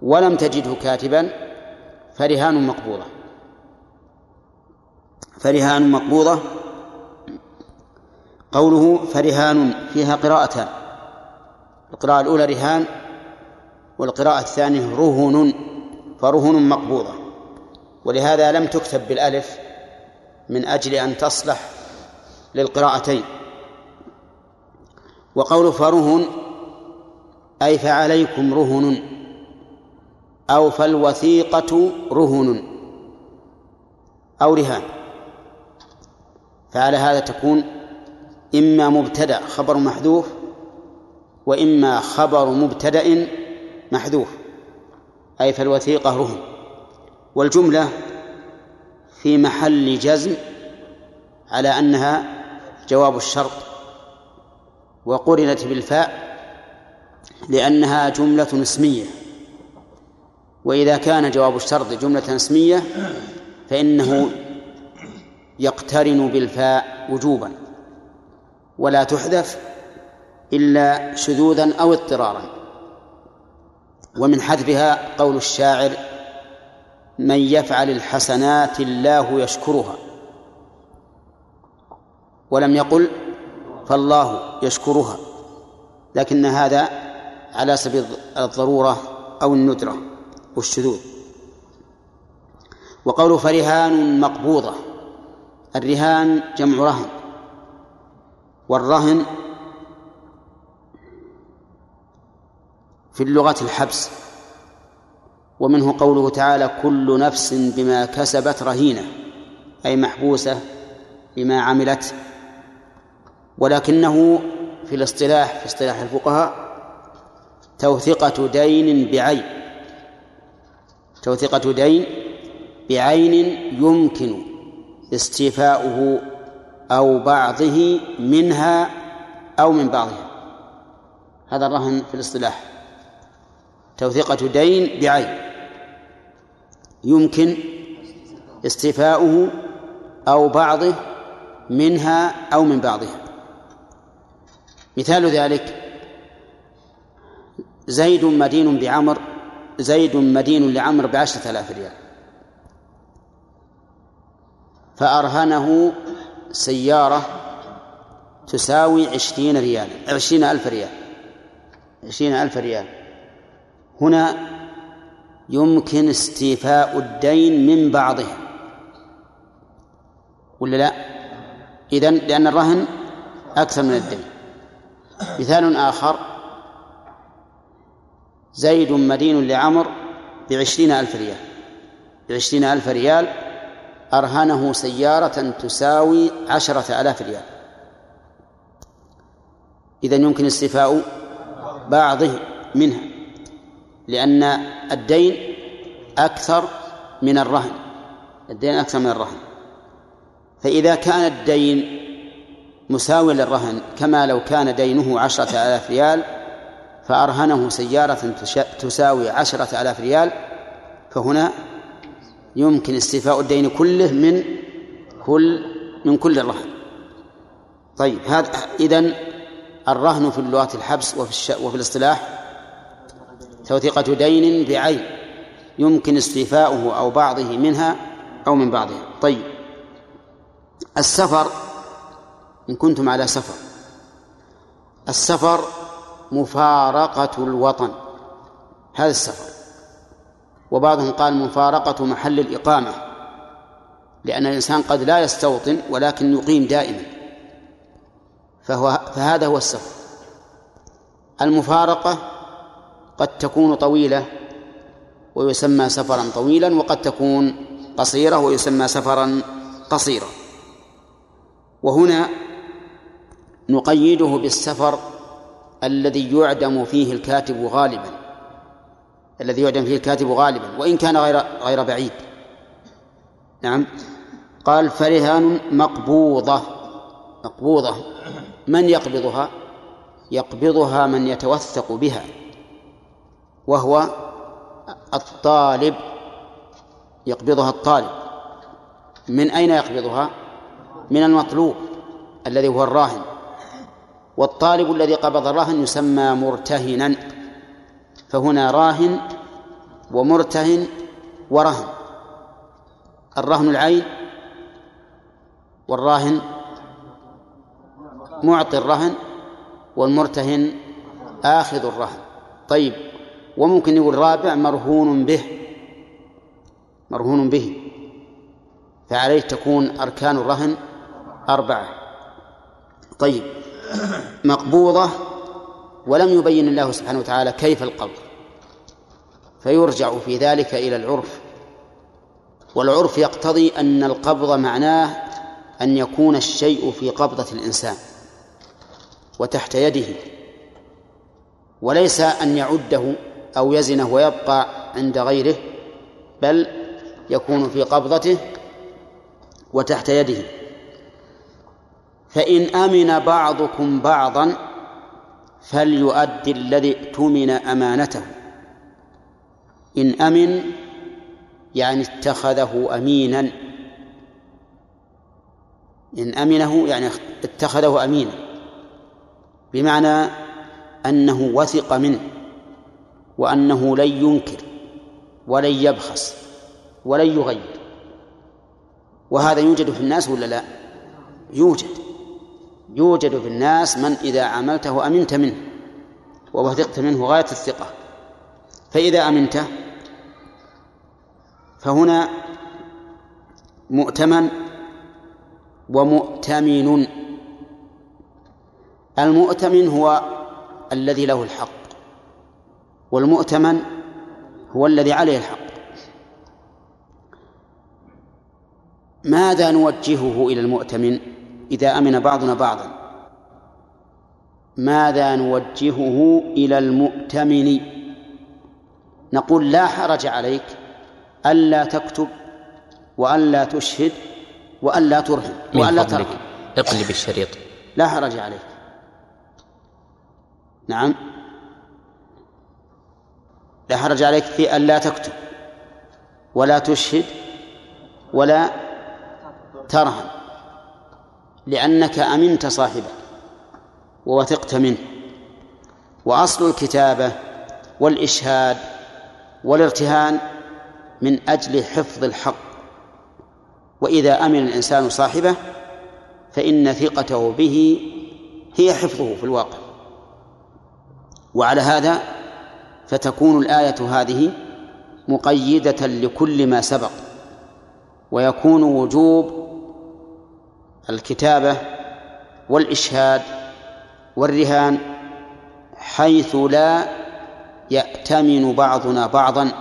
ولم تجده كاتبا فرهان مقبوضة. فرهان مقبوضة قوله فرهان فيها قراءتان القراءة الأولى رهان والقراءة الثانية رهن فرهن مقبوضة. ولهذا لم تكتب بالألف من أجل أن تصلح للقراءتين. وقول فرهن أي فعليكم رهن أو فالوثيقة رهن أو رهان. فعلى هذا تكون إما مبتدأ خبر محذوف وإما خبر مبتدأ محذوف أي فالوثيقة رهن والجملة في محل جزم على أنها جواب الشرط وقرنت بالفاء لأنها جملة اسمية. وإذا كان جواب الشرط جملة اسمية فإنه يقترن بالفاء وجوبا. ولا تحذف إلا شذوذا أو اضطرارا. ومن حذفها قول الشاعر من يفعل الحسنات الله يشكرها. ولم يقل فالله يشكرها. لكن هذا على سبيل الضرورة أو الندرة والشذوذ. وقول فرهان مقبوضة الرهان جمع رهن. والرهن في اللغة الحبس ومنه قوله تعالى كل نفس بما كسبت رهينة أي محبوسة بما عملت. ولكنه في الاصطلاح في اصطلاح الفقهاء توثقة دين بعين توثقة دين بعين يمكن استيفاؤه أو بعضه منها أو من بعضها. هذا الرهن في الاصطلاح. توثيقة دين بعين. يمكن استيفاؤه أو بعضه منها أو من بعضها. مثال ذلك زيد مدين بعمر زيد مدين لعمر بعشرة آلاف ريال. فأرهنه سيارة تساوي عشرين ريالا عشرين ألف ريال عشرين ألف ريال. هنا يمكن استيفاء الدين من بعضه ولا لا؟ إذن لأن الرهن أكثر من الدين. مثال آخر زيد مدين لعمر بعشرين ألف ريال بعشرين ألف ريال أرهنه سيارة تساوي عشرة آلاف ريال. إذا يمكن استيفاء بعضه منها لأن الدين أكثر من الرهن. الدين أكثر من الرهن. فإذا كان الدين مساوي للرهن كما لو كان دينه عشرة آلاف ريال فأرهنه سيارة تساوي عشرة آلاف ريال فهنا يمكن استيفاء الدين كله من كل من كل الرهن. طيب هذا إذن الرهن في اللغة الحبس وفي الش... وفي الاصطلاح توثيقة دين بعين يمكن استيفاؤه أو بعضه منها أو من بعضها. طيب السفر إن كنتم على سفر السفر مفارقة الوطن. هذا السفر. وبعضهم قال مفارقة محل الإقامة لأن الإنسان قد لا يستوطن ولكن يقيم دائما. فهو فهذا هو السفر المفارقة قد تكون طويلة ويسمى سفرا طويلا وقد تكون قصيرة ويسمى سفرا قصيرا. وهنا نقيده بالسفر الذي يعدم فيه الكاتب غالبا. الذي يعدم فيه الكاتب غالبا وإن كان غير غير بعيد. نعم. قال فرهان مقبوضة. مقبوضة. من يقبضها؟ يقبضها من يتوثق بها وهو الطالب. يقبضها الطالب. من أين يقبضها؟ من المطلوب الذي هو الراهن. والطالب الذي قبض الرهن يسمى مرتهنا. فهنا راهن ومرتهن ورهن. الرهن العين والراهن معطي الرهن والمرتهن آخذ الرهن. طيب وممكن يقول رابع مرهون به. مرهون به. فعليه تكون أركان الرهن أربعة. طيب مقبوضة ولم يبين الله سبحانه وتعالى كيف القبض فيرجع في ذلك إلى العرف والعرف يقتضي أن القبض معناه أن يكون الشيء في قبضة الإنسان وتحت يده وليس أن يعده أو يزنه ويبقى عند غيره بل يكون في قبضته وتحت يده. فإن أمن بعضكم بعضا فليؤدي الذي اؤتمن أمانته. إن أمن يعني اتخذه أمينا. إن أمنه يعني اتخذه أمينا. بمعنى أنه وثق منه وأنه لن ينكر ولن يبخس ولن يغير. وهذا يوجد في الناس ولا لا؟ يوجد. يوجد في الناس من إذا عملته أمنت منه ووثقت منه غاية الثقة. فإذا أمنته فهنا مؤتمن ومؤتمن. المؤتمن هو الذي له الحق والمؤتمن هو الذي عليه الحق. ماذا نوجهه إلى المؤتمن؟ إذا أمن بعضنا بعضا. ماذا نوجهه إلى المؤتمن؟ نقول لا حرج عليك ألا تكتب وألا تشهد وألا ترهن وألا ترهن. اقلب الشريط. لا حرج عليك. نعم. لا حرج عليك في أن لا تكتب ولا تشهد ولا ترهن. لأنك أمنت صاحبه ووثقت منه. وأصل الكتابة والإشهاد والارتهان من أجل حفظ الحق. وإذا أمن الإنسان صاحبه فإن ثقته به هي حفظه في الواقع. وعلى هذا فتكون الآية هذه مقيدة لكل ما سبق ويكون وجوب الكتابة والإشهاد والرهان حيث لا يأتمن بعضنا بعضا.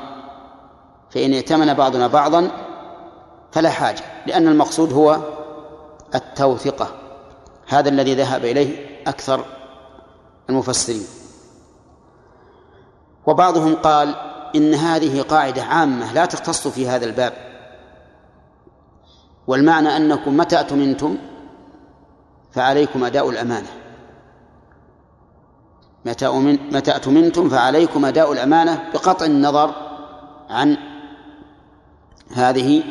فإن ائتمن بعضنا بعضا فلا حاجة لأن المقصود هو التوثقة هذا الذي ذهب إليه أكثر المفسرين. وبعضهم قال إن هذه قاعدة عامة لا تختص في هذا الباب. والمعنى أنكم متى أتمنتم؟ فعليكم أداء الأمانة. متى متى أتمنتم؟ فعليكم أداء الأمانة بقطع النظر عن هذه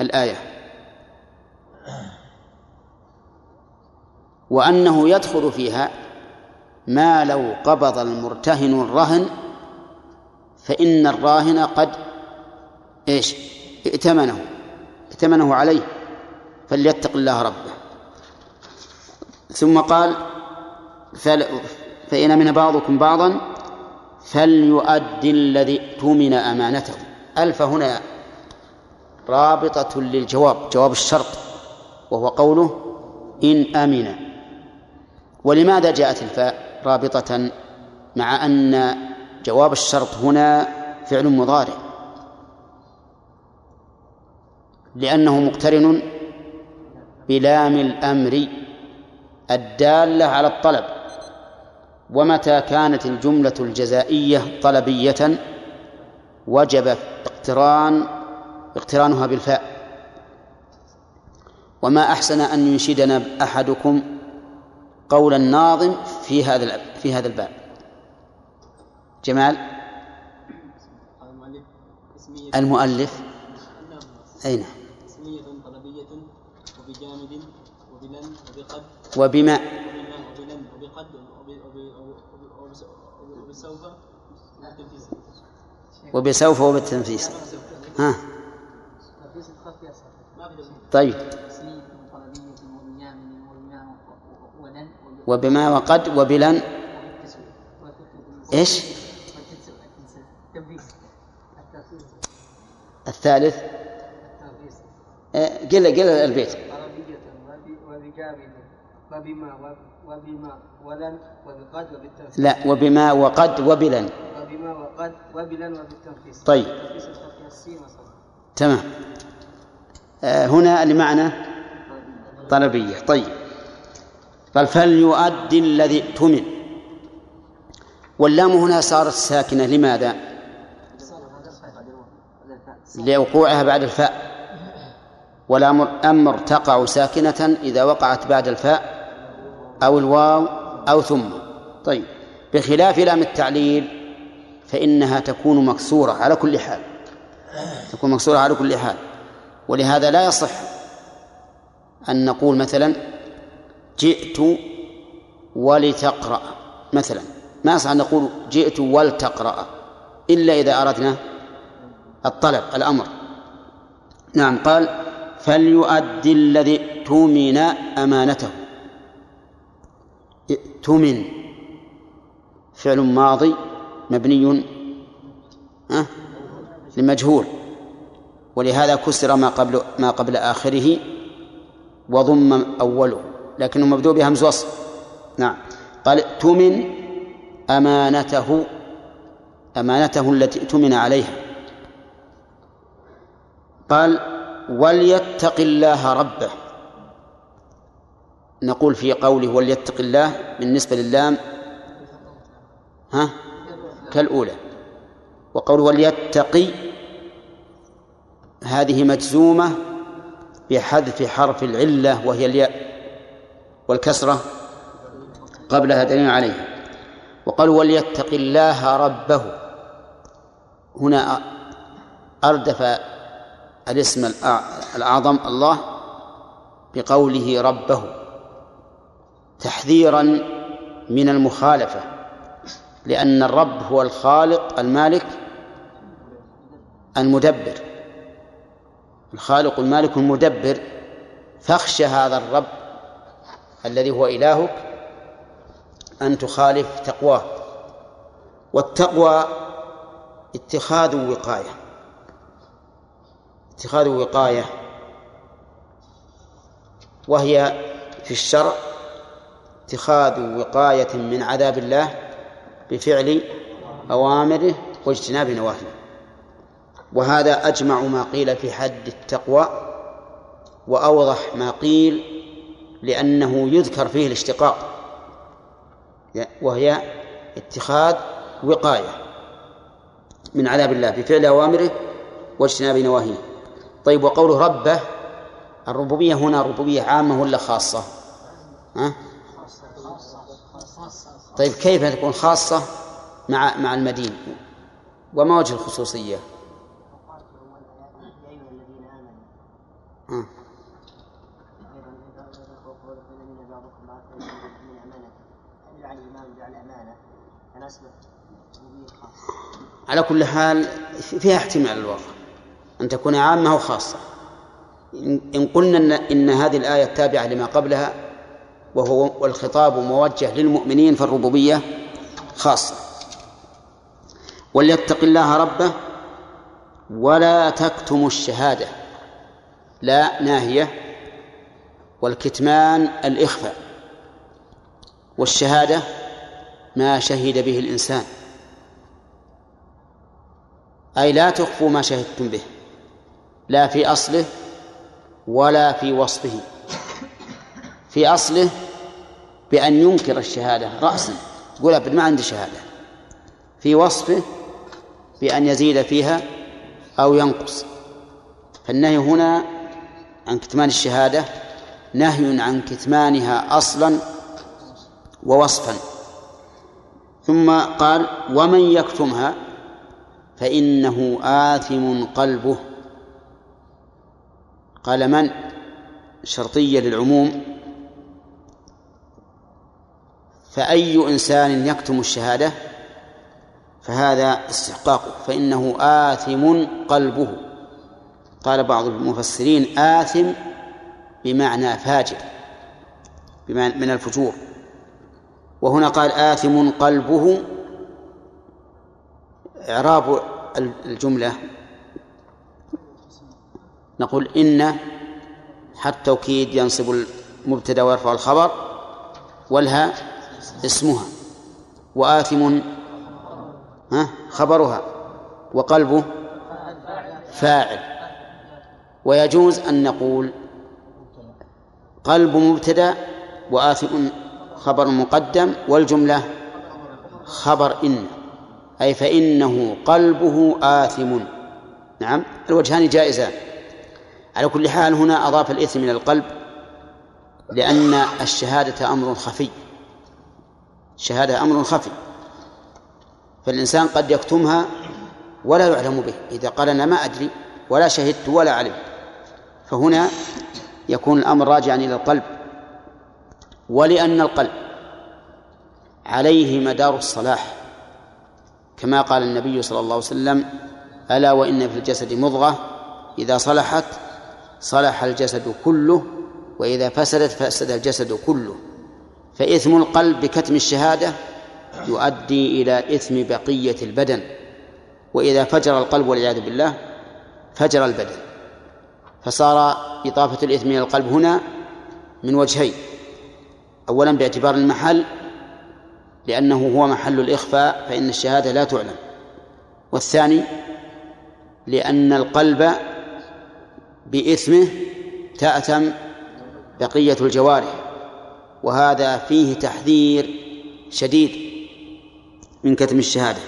الآية. وأنه يدخل فيها ما لو قبض المرتهن الرهن فإن الراهن قد إيش؟ ائتمنه ائتمنه عليه. فليتق الله ربه. ثم قال فل فإن من بعضكم بعضا فليؤدي الذي اؤتمن أمانته. ألف هنا رابطة للجواب جواب الشرط وهو قوله إن أمن. ولماذا جاءت الفاء رابطة؟ مع أن جواب الشرط هنا فعل مضارع. لأنه مقترن بلام الأمر الدالة على الطلب ومتى كانت الجملة الجزائية طلبية وجب اقتران اقترانها بالفاء. وما أحسن أن ينشدنا أحدكم قول الناظم في هذا في هذا الباب. جمال؟ المؤلف. أين اسمية طلبية وبجامد وبلن وبقد وبما وبما وبلن وبقد وب- وب- وب- وبس- وبسوف وبالتنفيس. ها. طيب. وبما وقد وبلن. إيش؟ الثالث. آه، قل قل البيت. وبما وبما ولن وبقد وبالتنفيذ لا وبما وقد وبلا وبما وقد وبلا وبالتنفيذ طيب. تمام. آه هنا لمعنى طلبية. طيب. قال فليؤدي الذي اؤتمن. واللام هنا صارت ساكنة. لماذا؟ لوقوعها بعد الفاء. والأمر أمر تقع ساكنة إذا وقعت بعد الفاء. أو الواو أو ثم. طيب. بخلاف لام التعليل فإنها تكون مكسورة على كل حال. تكون مكسورة على كل حال. ولهذا لا يصح أن نقول مثلا جئت ولتقرأ. مثلا. ما يصح أن نقول جئت ولتقرأ إلا إذا أردنا الطلب الأمر. نعم قال فليؤدي الذي اؤتمن أمانته. ائتمن. فعل ماضي مبني ها؟ لمجهول. ولهذا كسر ما قبل ما قبل آخره وضم أوله لكنه مبدوء بهمز وصل نعم. قال ائتمن أمانته أمانته التي ائتمن عليها. قال وليتق الله ربه. نقول في قوله وليتق الله بالنسبة للام ها؟ كالأولى. وقوله وليتقي هذه مجزومة بحذف حرف العلة وهي الياء والكسرة قبلها دليل عليها وقالوا وليتق الله ربه هنا أردف الاسم الأعظم الله بقوله ربه. تحذيرا من المخالفة لأن الرب هو الخالق المالك المدبر. الخالق المالك المدبر فاخشى هذا الرب الذي هو إلهك أن تخالف تقواه والتقوى اتخاذ وقاية. اتخاذ وقاية وهي في الشرع اتخاذ وقاية من عذاب الله بفعل أوامره واجتناب نواهيه وهذا أجمع ما قيل في حد التقوى وأوضح ما قيل لأنه يذكر فيه الاشتقاق وهي اتخاذ وقاية من عذاب الله بفعل أوامره واجتناب نواهيه طيب وقوله ربه الربوبية هنا ربوبية عامة ولا خاصة؟ ها؟ طيب كيف تكون خاصة مع مع المدين؟ وما وجه الخصوصية؟ خاصة على كل حال فيها احتمال الواقع أن تكون عامة وخاصة إن قلنا إن هذه الآية تابعة لما قبلها وهو والخطاب موجه للمؤمنين فالربوبية خاصة. وليتق الله ربه ولا تكتموا الشهادة لا ناهية والكتمان الإخفاء. والشهادة ما شهد به الإنسان أي لا تخفوا ما شهدتم به لا في أصله ولا في وصفه. في أصله بأن ينكر الشهادة رأسا. يقول أبد ما عندي شهادة. في وصفه بأن يزيد فيها أو ينقص. فالنهي هنا عن كتمان الشهادة نهي عن كتمانها أصلا ووصفا. ثم قال ومن يكتمها فإنه آثم قلبه. قال من؟ شرطية للعموم. فأي إنسان يكتم الشهادة فهذا استحقاقه فإنه آثم قلبه. قال بعض المفسرين آثم بمعنى فاجر بمعنى من الفجور. وهنا قال آثم قلبه إعراب الجملة. نقول إن حتى توكيد ينصب المبتدأ ويرفع الخبر والها اسمها. وآثم ها خبرها. وقلبه فاعل. ويجوز أن نقول قلب مبتدأ وآثم خبر مقدم والجملة خبر إن. أي فإنه قلبه آثم. نعم الوجهان جائزان. على كل حال هنا أضاف الإثم إلى القلب لأن الشهادة أمر خفي. الشهادة أمر خفي. فالإنسان قد يكتمها ولا يعلم به. إذا قال أنا ما أدري ولا شهدت ولا علمت. فهنا يكون الأمر راجعا إلى القلب. ولأن القلب عليه مدار الصلاح. كما قال النبي صلى الله عليه وسلم ألا وإن في الجسد مضغة إذا صلحت صلح الجسد كله وإذا فسدت فسد الجسد كله. فإثم القلب بكتم الشهادة يؤدي إلى إثم بقية البدن. وإذا فجر القلب والعياذ بالله فجر البدن. فصار إضافة الإثم إلى القلب هنا من وجهين. أولا باعتبار المحل لأنه هو محل الإخفاء فإن الشهادة لا تعلم. والثاني لأن القلب بإثمه تأثم بقية الجوارح. وهذا فيه تحذير شديد من كتم الشهادة.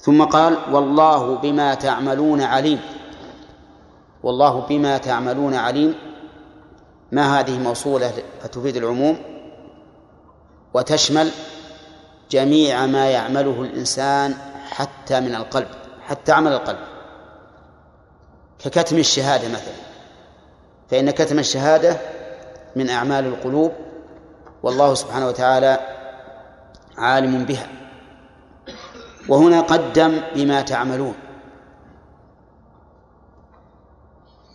ثم قال والله بما تعملون عليم. والله بما تعملون عليم. ما هذه موصولة فتفيد العموم؟ وتشمل جميع ما يعمله الإنسان حتى من القلب حتى عمل القلب. ككتم الشهادة مثلا. فإن كتم الشهادة من أعمال القلوب والله سبحانه وتعالى عالم بها. وهنا قدم بما تعملون.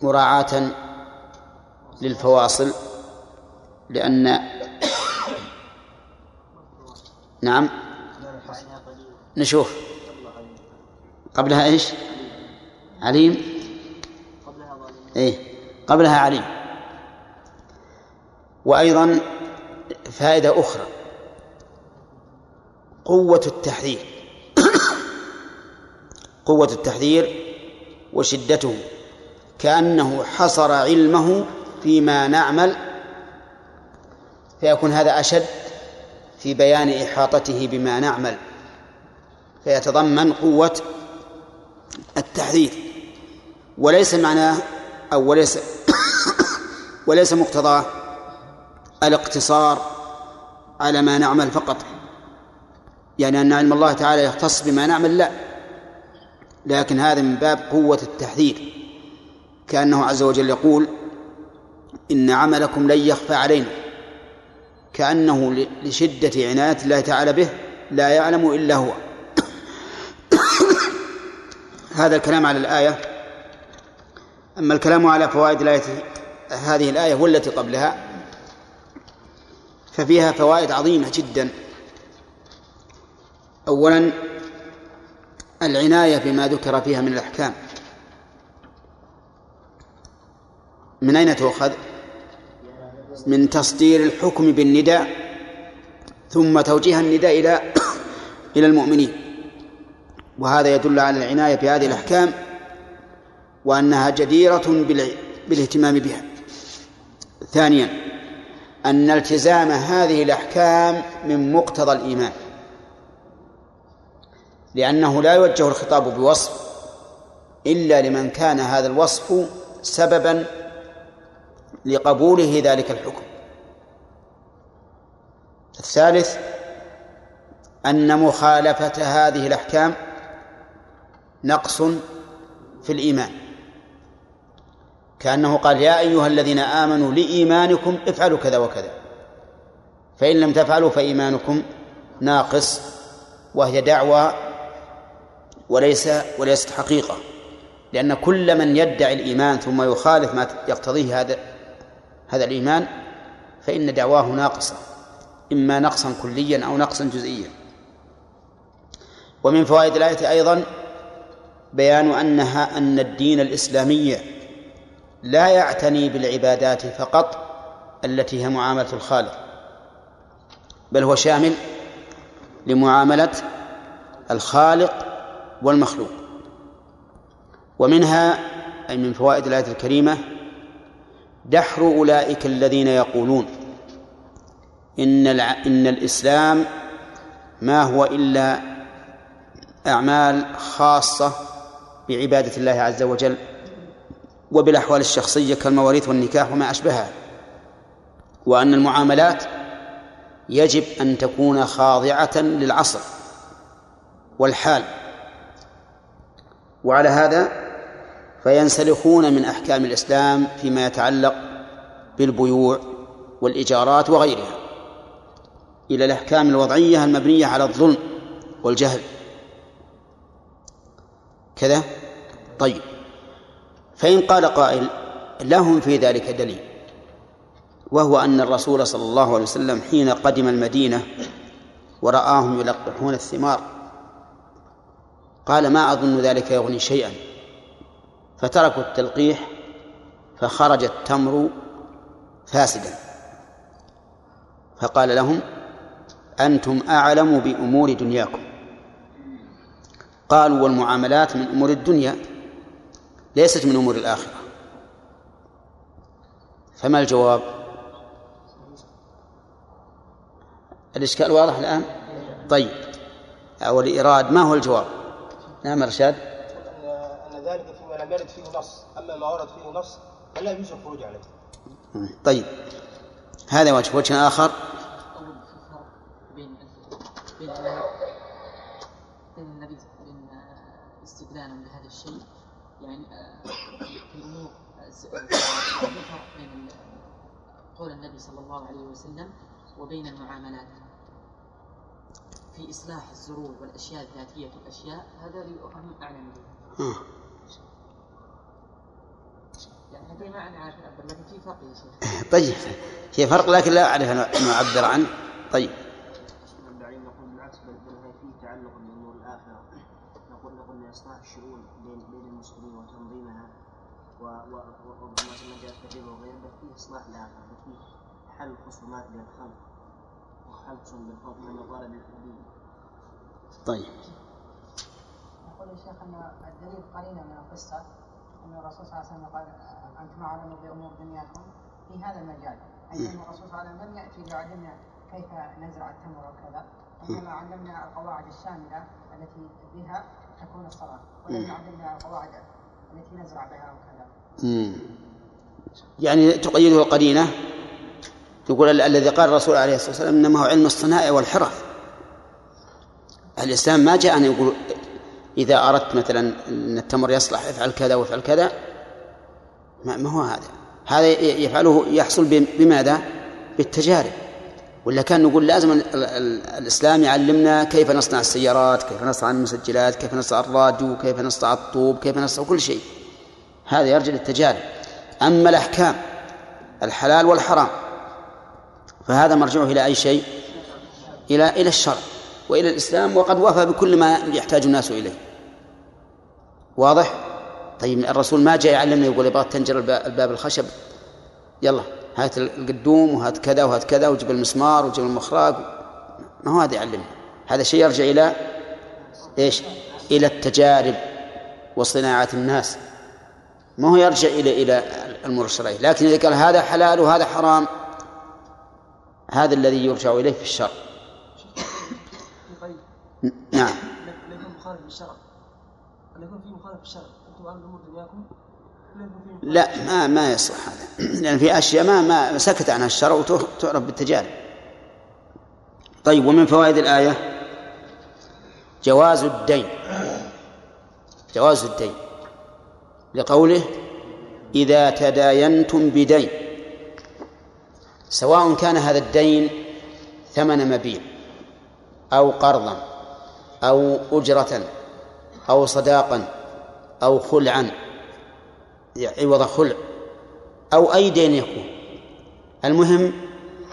مراعاة للفواصل لأن نعم نشوف. قبلها إيش؟ عليم؟ إيه قبلها عليم. وأيضا فائدة أخرى. قوة التحذير. قوة التحذير وشدته. كأنه حصر علمه فيما نعمل فيكون هذا أشد في بيان إحاطته بما نعمل. فيتضمن قوة التحذير. وليس معناه أو وليس وليس مقتضاه الاقتصار على ما نعمل فقط. يعني أن علم الله تعالى يختص بما نعمل لا. لكن هذا من باب قوة التحذير. كأنه عز وجل يقول إن عملكم لن يخفى علينا. كأنه لشدة عناية الله تعالى به لا يعلم إلا هو. هذا الكلام على الآية. أما الكلام على فوائد الآية هذه الآية والتي قبلها ففيها فوائد عظيمة جدا. أولا العناية بما ذكر فيها من الأحكام. من أين تؤخذ؟ من تصدير الحكم بالنداء ثم توجيه النداء إلى إلى المؤمنين. وهذا يدل على العناية بهذه الأحكام وأنها جديرة بالاهتمام بها. ثانيا أن التزام هذه الأحكام من مقتضى الإيمان. لأنه لا يوجه الخطاب بوصف إلا لمن كان هذا الوصف سببا لقبوله ذلك الحكم. الثالث أن مخالفة هذه الأحكام نقص في الإيمان. كأنه قال يا أيها الذين آمنوا لإيمانكم افعلوا كذا وكذا. فإن لم تفعلوا فإيمانكم ناقص وهي دعوى وليس وليست حقيقة. لأن كل من يدعي الإيمان ثم يخالف ما يقتضيه هذا هذا الإيمان فإن دعواه ناقصة إما نقصا كليا أو نقصا جزئيا. ومن فوائد الآية أيضا بيان أنها أن الدين الإسلامي لا يعتني بالعبادات فقط التي هي معاملة الخالق بل هو شامل لمعاملة الخالق والمخلوق. ومنها أي من فوائد الآية الكريمة دحر أولئك الذين يقولون إن إن الإسلام ما هو إلا أعمال خاصة بعبادة الله عز وجل. وبالأحوال الشخصية كالمواريث والنكاح وما أشبهها وأن المعاملات يجب أن تكون خاضعة للعصر والحال. وعلى هذا فينسلخون من أحكام الإسلام فيما يتعلق بالبيوع والإيجارات وغيرها إلى الأحكام الوضعية المبنية على الظلم والجهل. كذا؟ طيب. فإن قال قائل لهم في ذلك دليل وهو أن الرسول صلى الله عليه وسلم حين قدم المدينة ورآهم يلقحون الثمار قال ما أظن ذلك يغني شيئا فتركوا التلقيح فخرج التمر فاسدا. فقال لهم أنتم أعلم بأمور دنياكم قالوا والمعاملات من أمور الدنيا. ليست من أمور الآخرة. فما الجواب؟ الإشكال واضح الآن؟ طيب. أو الإيراد ما هو الجواب؟ نعم رشاد أن ذلك فيما لم يرد فيه نص. أما ما ورد فيه نص فلا يجوز الخروج عليه. طيب. هذا وجه وجه آخر؟ أول في فرق بين بين بين النبي بين استدلالا بهذا الشيء. يعني آه، في الأمور آه، س- في فرق بين قول النبي صلى الله عليه وسلم وبين المعاملات. في إصلاح الزروع والأشياء الذاتية الأشياء هذا لأهم أعلم به. آه. يعني هذه ما أنا عارف لكن في فرق يا شيخ؟ طيب في فرق لكن لا أعرف أن أعبر عنه. طيب من بعيد نقول بالعكس بل بل هي فيه تعلق بامور الاخره اصلاح الشؤون بين بين المسلمين وتنظيمها و و و- وما جاء في الربا وغيره بل فيه إصلاح الاخره بل فيه حل خصومات بين الخلق وحل خصوم بالحب من مطالب الدين طيب. يقول الشيخ أن الدليل قرينه من القصة أن الرسول صلى الله عليه وسلم قال أنتم اعلموا بأمور دنياكم في هذا المجال. أي أن الرسول صلى الله عليه وسلم لم يأتي ليعلمنا كيف نزرع التمر وكذا إنما علمنا القواعد الشاملة التي بها تكون الصلاة ولم يعلمنا القواعد التي نزرع بها وكذا. يعني تقيده القرينة يقول ال- الذي قال الرسول عليه الصلاة والسلام إنما هو علم الصنائع والحرف. الإسلام ما جاء أن يقول إذا أردت مثلا أن التمر يصلح افعل كذا وافعل كذا. ما هو هذا. هذا يفعله يحصل بم- بماذا؟ بالتجارب. ولا كان نقول لازم ال- ال- ال- الإسلام يعلمنا كيف نصنع السيارات كيف نصنع المسجلات كيف نصنع الراديو كيف نصنع الطوب كيف نصنع كل شيء. هذا يرجع للتجارب. أما الأحكام الحلال والحرام فهذا مرجعه إلى أي شيء؟ إلى إلى الشرع وإلى الإسلام وقد وفى بكل ما يحتاج الناس إليه. واضح؟ طيب الرسول ما جاء يعلمنا يقول يبغى تنجر الب- الباب الخشب. يلا. هات القدوم وهات كذا وهات كذا وجيب المسمار وجيب المخراج. ما هو هذا يعلمنا هذا شيء يرجع إلى إيش؟ إلى التجارب وصناعة الناس. ما هو يرجع إلى إلى الأمور الشرعية لكن إذا قال هذا حلال وهذا حرام هذا الذي يرجع إليه في الشرع. نعم. لا يكون للشرع. في مخالف للشرع. أنتم اعلم امور دنياكم. لا ما ما يصح هذا. لأن في أشياء ما ما سكت عنها الشرع وتعرف بالتجارب. طيب ومن فوائد الآية؟ جواز الدين. جواز الدين. لقوله إذا تداينتم بدين. سواء كان هذا الدين ثمن مبيع أو قرضا أو أجرة أو صداقا أو خلعا عوض خلع أو أي دين يكون. المهم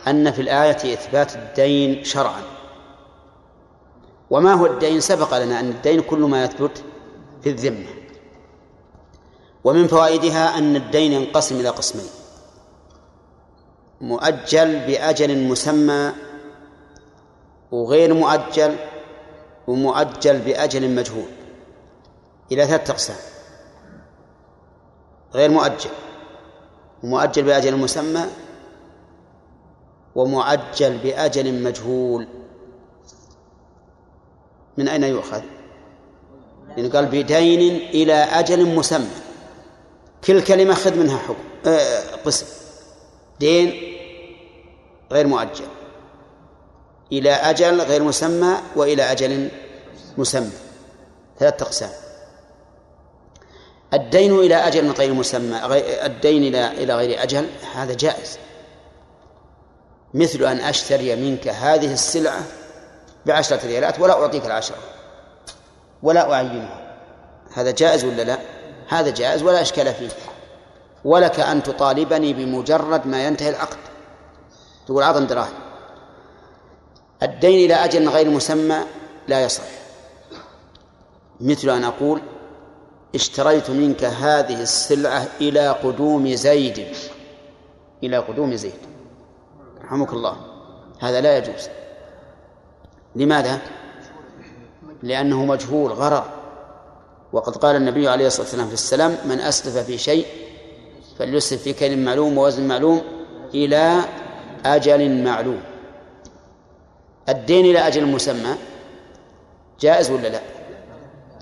أن في الآية إثبات الدين شرعا. وما هو الدين؟ سبق لنا أن الدين كل ما يثبت في الذمة. ومن فوائدها أن الدين ينقسم إلى قسمين. مؤجل بأجل مسمى وغير مؤجل ومؤجل بأجل مجهول. إلى ثلاثة أقسام. غير مؤجل. ومؤجل بأجل مسمى ومؤجل بأجل مجهول. من أين يؤخذ؟ يعني قال بدين إلى أجل مسمى. كل كلمة خذ منها حكم آه قسم. دين غير مؤجل. إلى أجل غير مسمى وإلى أجل مسمى. ثلاثة أقسام. الدين إلى أجل غير مسمى الدين إلى إلى غير أجل هذا جائز. مثل أن أشتري منك هذه السلعة بعشرة ريالات ولا أعطيك العشرة ولا أعينها. هذا جائز ولا لا؟ هذا جائز ولا إشكال فيه. ولك أن تطالبني بمجرد ما ينتهي العقد. تقول أعطني دراهم. الدين إلى أجل غير مسمى لا يصح. مثل أن أقول اشتريت منك هذه السلعة إلى قدوم زيد. إلى قدوم زيد. رحمك الله. هذا لا يجوز. لماذا؟ لأنه مجهول غرر. وقد قال النبي عليه الصلاة والسلام في السلام من أسلف في شيء فليسلف في كيل معلوم ووزن معلوم إلى أجل معلوم. الدين إلى أجل مسمى. جائز ولا لا؟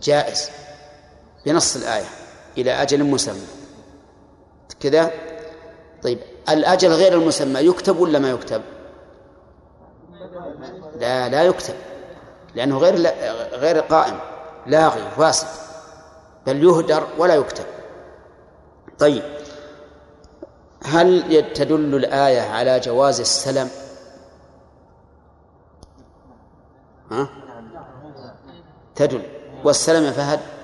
جائز. بنص الآية إلى أجل مسمى. كذا؟ طيب الأجل غير المسمى يكتب ولا ما يكتب؟ لا لا يكتب لأنه غير غير قائم لاغي فاسد بل يهدر ولا يكتب. طيب هل تدل الآية على جواز السلم؟ ها؟ تدل. والسلم يا فهد؟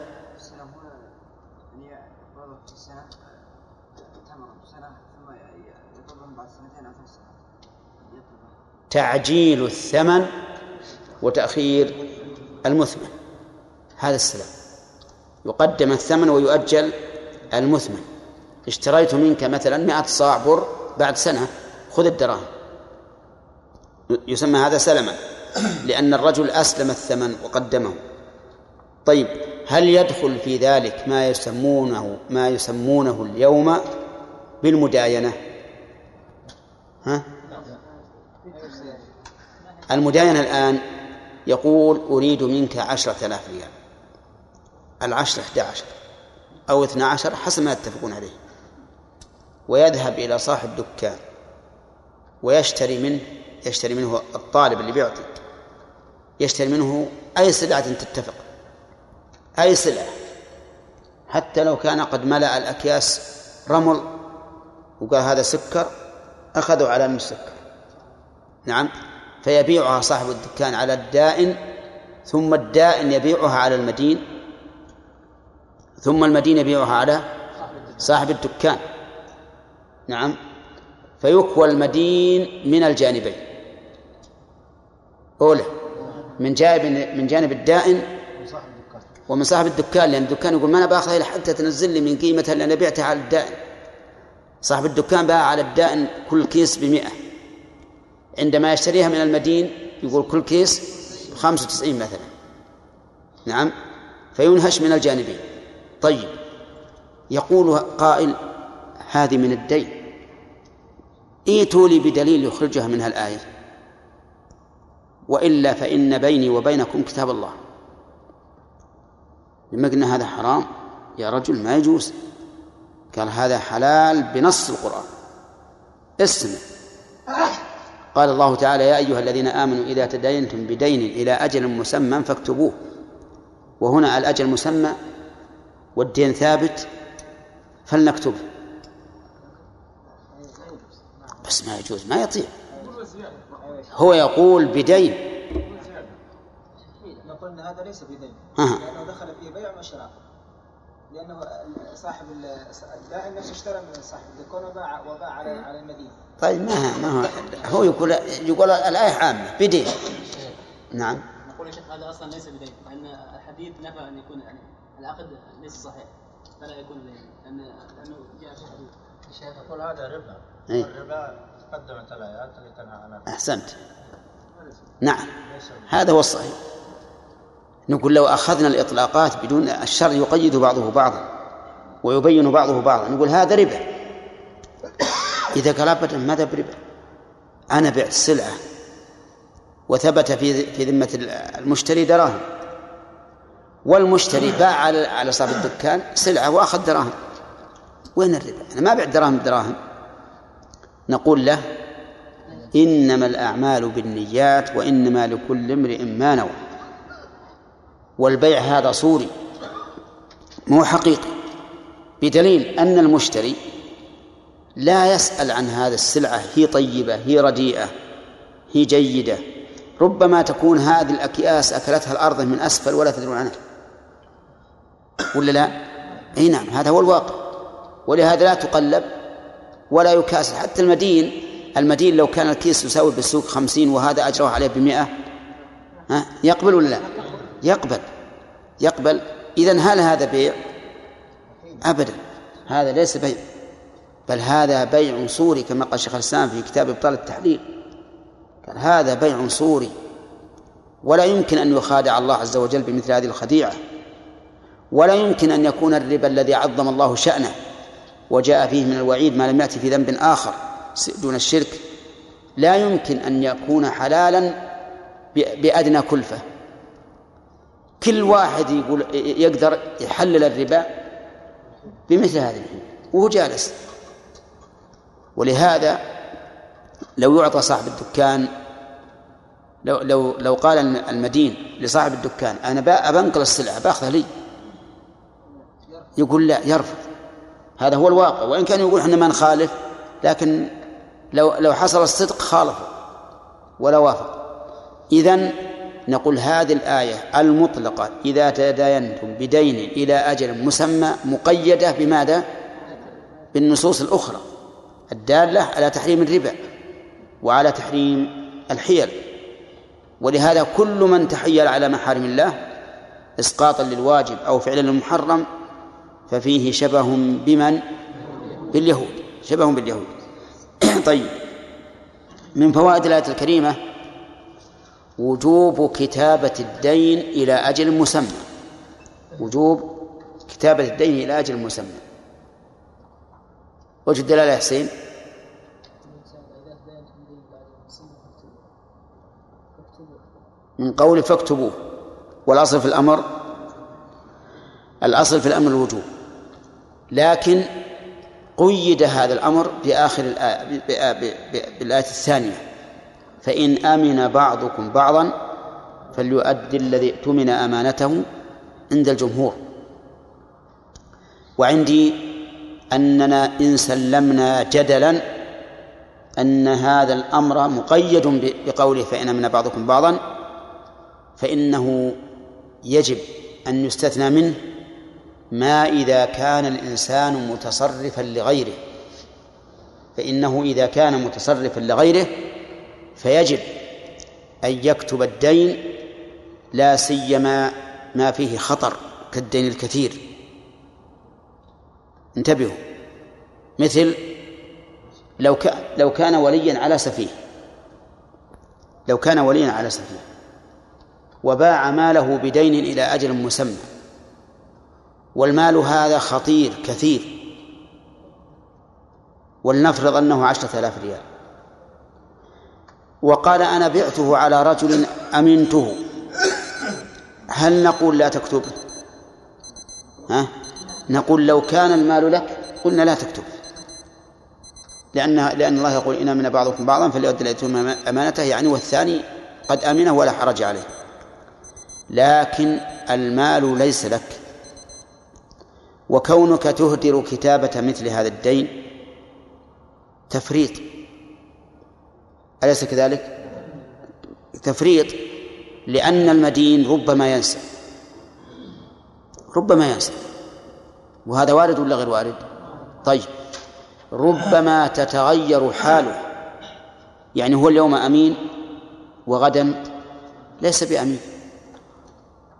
تعجيل الثمن وتأخير المثمن. هذا السلام. يقدم الثمن ويؤجل المثمن. اشتريت منك مثلا مئة صاع بر بعد سنة. خذ الدراهم. يسمى هذا سلما. لأن الرجل أسلم الثمن وقدمه. طيب هل يدخل في ذلك ما يسمونه ما يسمونه اليوم بالمداينة؟ ها؟ المداينة الآن يقول أريد منك عشرة آلاف ريال. العشرة 11 أو 12 حسب ما يتفقون عليه. ويذهب إلى صاحب دكان ويشتري منه يشتري منه الطالب اللي بيعطي يشتري منه أي سلعة تتفق. أي سلعة. حتى لو كان قد ملأ الأكياس رمل وقال هذا سكر أخذوا على المسكر نعم. فيبيعها صاحب الدكان على الدائن ثم الدائن يبيعها على المدين ثم المدين يبيعها على صاحب الدكان. نعم. فيكوى المدين من الجانبين. أولى من جانب من جانب الدائن ومن صاحب الدكان لأن الدكان يقول ما أنا بأخذها إلا حتى تنزل لي من قيمتها أنا بعتها على الدائن. صاحب الدكان باع على الدائن كل كيس بمئة. عندما يشتريها من المدين يقول كل كيس بخمسة وتسعين مثلا. نعم. فينهش من الجانبين. طيب. يقول قائل هذه من الدين. ائتوا لي بدليل يخرجها منها الآية. وإلا فإن بيني وبينكم كتاب الله. لما قلنا هذا حرام. يا رجل ما يجوز. قال هذا حلال بنص القرآن. اسمع. قال الله تعالى يا أيها الذين آمنوا إذا تدينتم بدين إلى أجل مسمى فاكتبوه. وهنا الأجل مسمى والدين ثابت فلنكتبه بس ما يجوز ما يطيع. هو يقول بدين. نقول هذا ليس بدين. لأنه دخل فيه بيع وشراء. لأنه صاحب الدائن نفسه اشترى من صاحب الدكان وباع وباع على على المدينة. طيب ما ما هو هو يقول يقول الآية عامة بدين. نعم. نقول يا شيخ هذا أصلا ليس بدين لأن الحديث نفى أن يكون يعني العقد ليس صحيح. فلا يكون لأن لأنه جاء في الحديث الشيخ يقول هذا ربا. إيه. الربا قدمت الآيات اللي تنهى عنها. أحسنت. نعم. هذا هو الصحيح. نقول لو أخذنا الإطلاقات بدون الشر يقيد بعضه بعضا ويبين بعضه بعضا نقول هذا ربا. إذا قال أبدا ماذا بربا؟ أنا بعت سلعة وثبت في في ذمة المشتري دراهم. والمشتري باع على على صاحب الدكان سلعة وأخذ دراهم. وين الربا؟ أنا ما بعت دراهم بدراهم. نقول له إنما الأعمال بالنيات وإنما لكل امرئ ما نوى. والبيع هذا صوري. مو حقيقي بدليل أن المشتري لا يسأل عن هذه السلعة هي طيبة هي رديئة هي جيدة. ربما تكون هذه الأكياس أكلتها الأرض من أسفل ولا تدرون عنها. ولا لا؟ أي نعم هذا هو الواقع. ولهذا لا تقلب ولا يكاسر حتى المدين المدين لو كان الكيس يساوي بالسوق خمسين وهذا أجره عليه بمئة ها يقبل ولا لا؟ يقبل. يقبل. إذن هل هذا بيع؟ أبدا. هذا ليس بيع. بل هذا بيع صوري كما قال شيخ الإسلام في كتاب إبطال التحليل. قال هذا بيع صوري. ولا يمكن أن يخادع الله عز وجل بمثل هذه الخديعة. ولا يمكن أن يكون الربا الذي عظم الله شأنه وجاء فيه من الوعيد ما لم يأتي في ذنب آخر دون الشرك. لا يمكن أن يكون حلالا بأدنى كلفة. كل واحد يقول يقدر يحلل الربا بمثل هذا وهو جالس. ولهذا لو يعطى صاحب الدكان لو لو لو قال المدين لصاحب الدكان أنا بنقل السلعة بأخذها لي. يقول لا يرفض. هذا هو الواقع. وإن كان يقول إحنا ما نخالف لكن لو لو حصل الصدق خالفوا ولا وافق. اذا نقول هذه الآية المطلقة إذا تداينتم بدين إلى أجل مسمى مقيدة بماذا؟ بالنصوص الأخرى. الدالة على تحريم الربا وعلى تحريم الحيل. ولهذا كل من تحيل على محارم الله إسقاطا للواجب أو فعلا للمحرم ففيه شبه بمن؟ باليهود. شبه باليهود. طيب. من فوائد الآية الكريمة وجوب كتابة الدين إلى أجل مسمى. وجوب كتابة الدين إلى أجل مسمى. وجه الدلالة يا حسين؟ من قول فاكتبوه. والأصل في الأمر؟ الأصل في الأمر الوجوب. لكن قيد هذا الأمر في آخر الآية بالآية الثانية. فإن أمن بعضكم بعضا فليؤدي الذي اؤتمن أمانته عند الجمهور. وعندي أننا إن سلمنا جدلا أن هذا الأمر مقيد بقوله فإن أمن بعضكم بعضا فإنه يجب أن يستثنى منه ما إذا كان الإنسان متصرفا لغيره. فإنه إذا كان متصرفا لغيره فيجب أن يكتب الدين لا سيما ما فيه خطر كالدين الكثير. انتبهوا مثل لو لو كان وليا على سفيه لو كان وليا على سفيه وباع ماله بدين إلى أجل مسمى والمال هذا خطير كثير ولنفرض أنه عشرة آلاف ريال. وقال أنا بعته على رجل أمنته. هل نقول لا تكتب؟ ها؟ نقول لو كان المال لك قلنا لا تكتب. لأن لأن الله يقول إن من بعضكم بعضا فليؤدي الذي أمانته يعني والثاني قد أمنه ولا حرج عليه. لكن المال ليس لك. وكونك تهدر كتابة مثل هذا الدين تفريط. أليس كذلك؟ تفريط لأن المدين ربما ينسى. ربما ينسى. وهذا وارد ولا غير وارد؟ طيب. ربما تتغير حاله. يعني هو اليوم أمين وغدا ليس بأمين.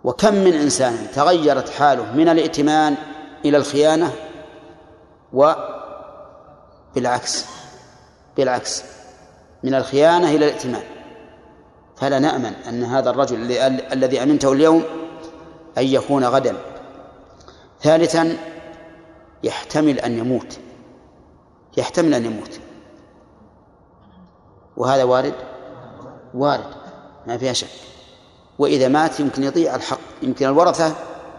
وكم من إنسان تغيرت حاله من الائتمان إلى الخيانة وبالعكس بالعكس. من الخيانة إلى الائتمان. فلا نأمن أن هذا الرجل الذي أمنته اليوم أن يكون غدا. ثالثا يحتمل أن يموت. يحتمل أن يموت. وهذا وارد؟ وارد. ما فيها شك. وإذا مات يمكن يضيع الحق. يمكن الورثة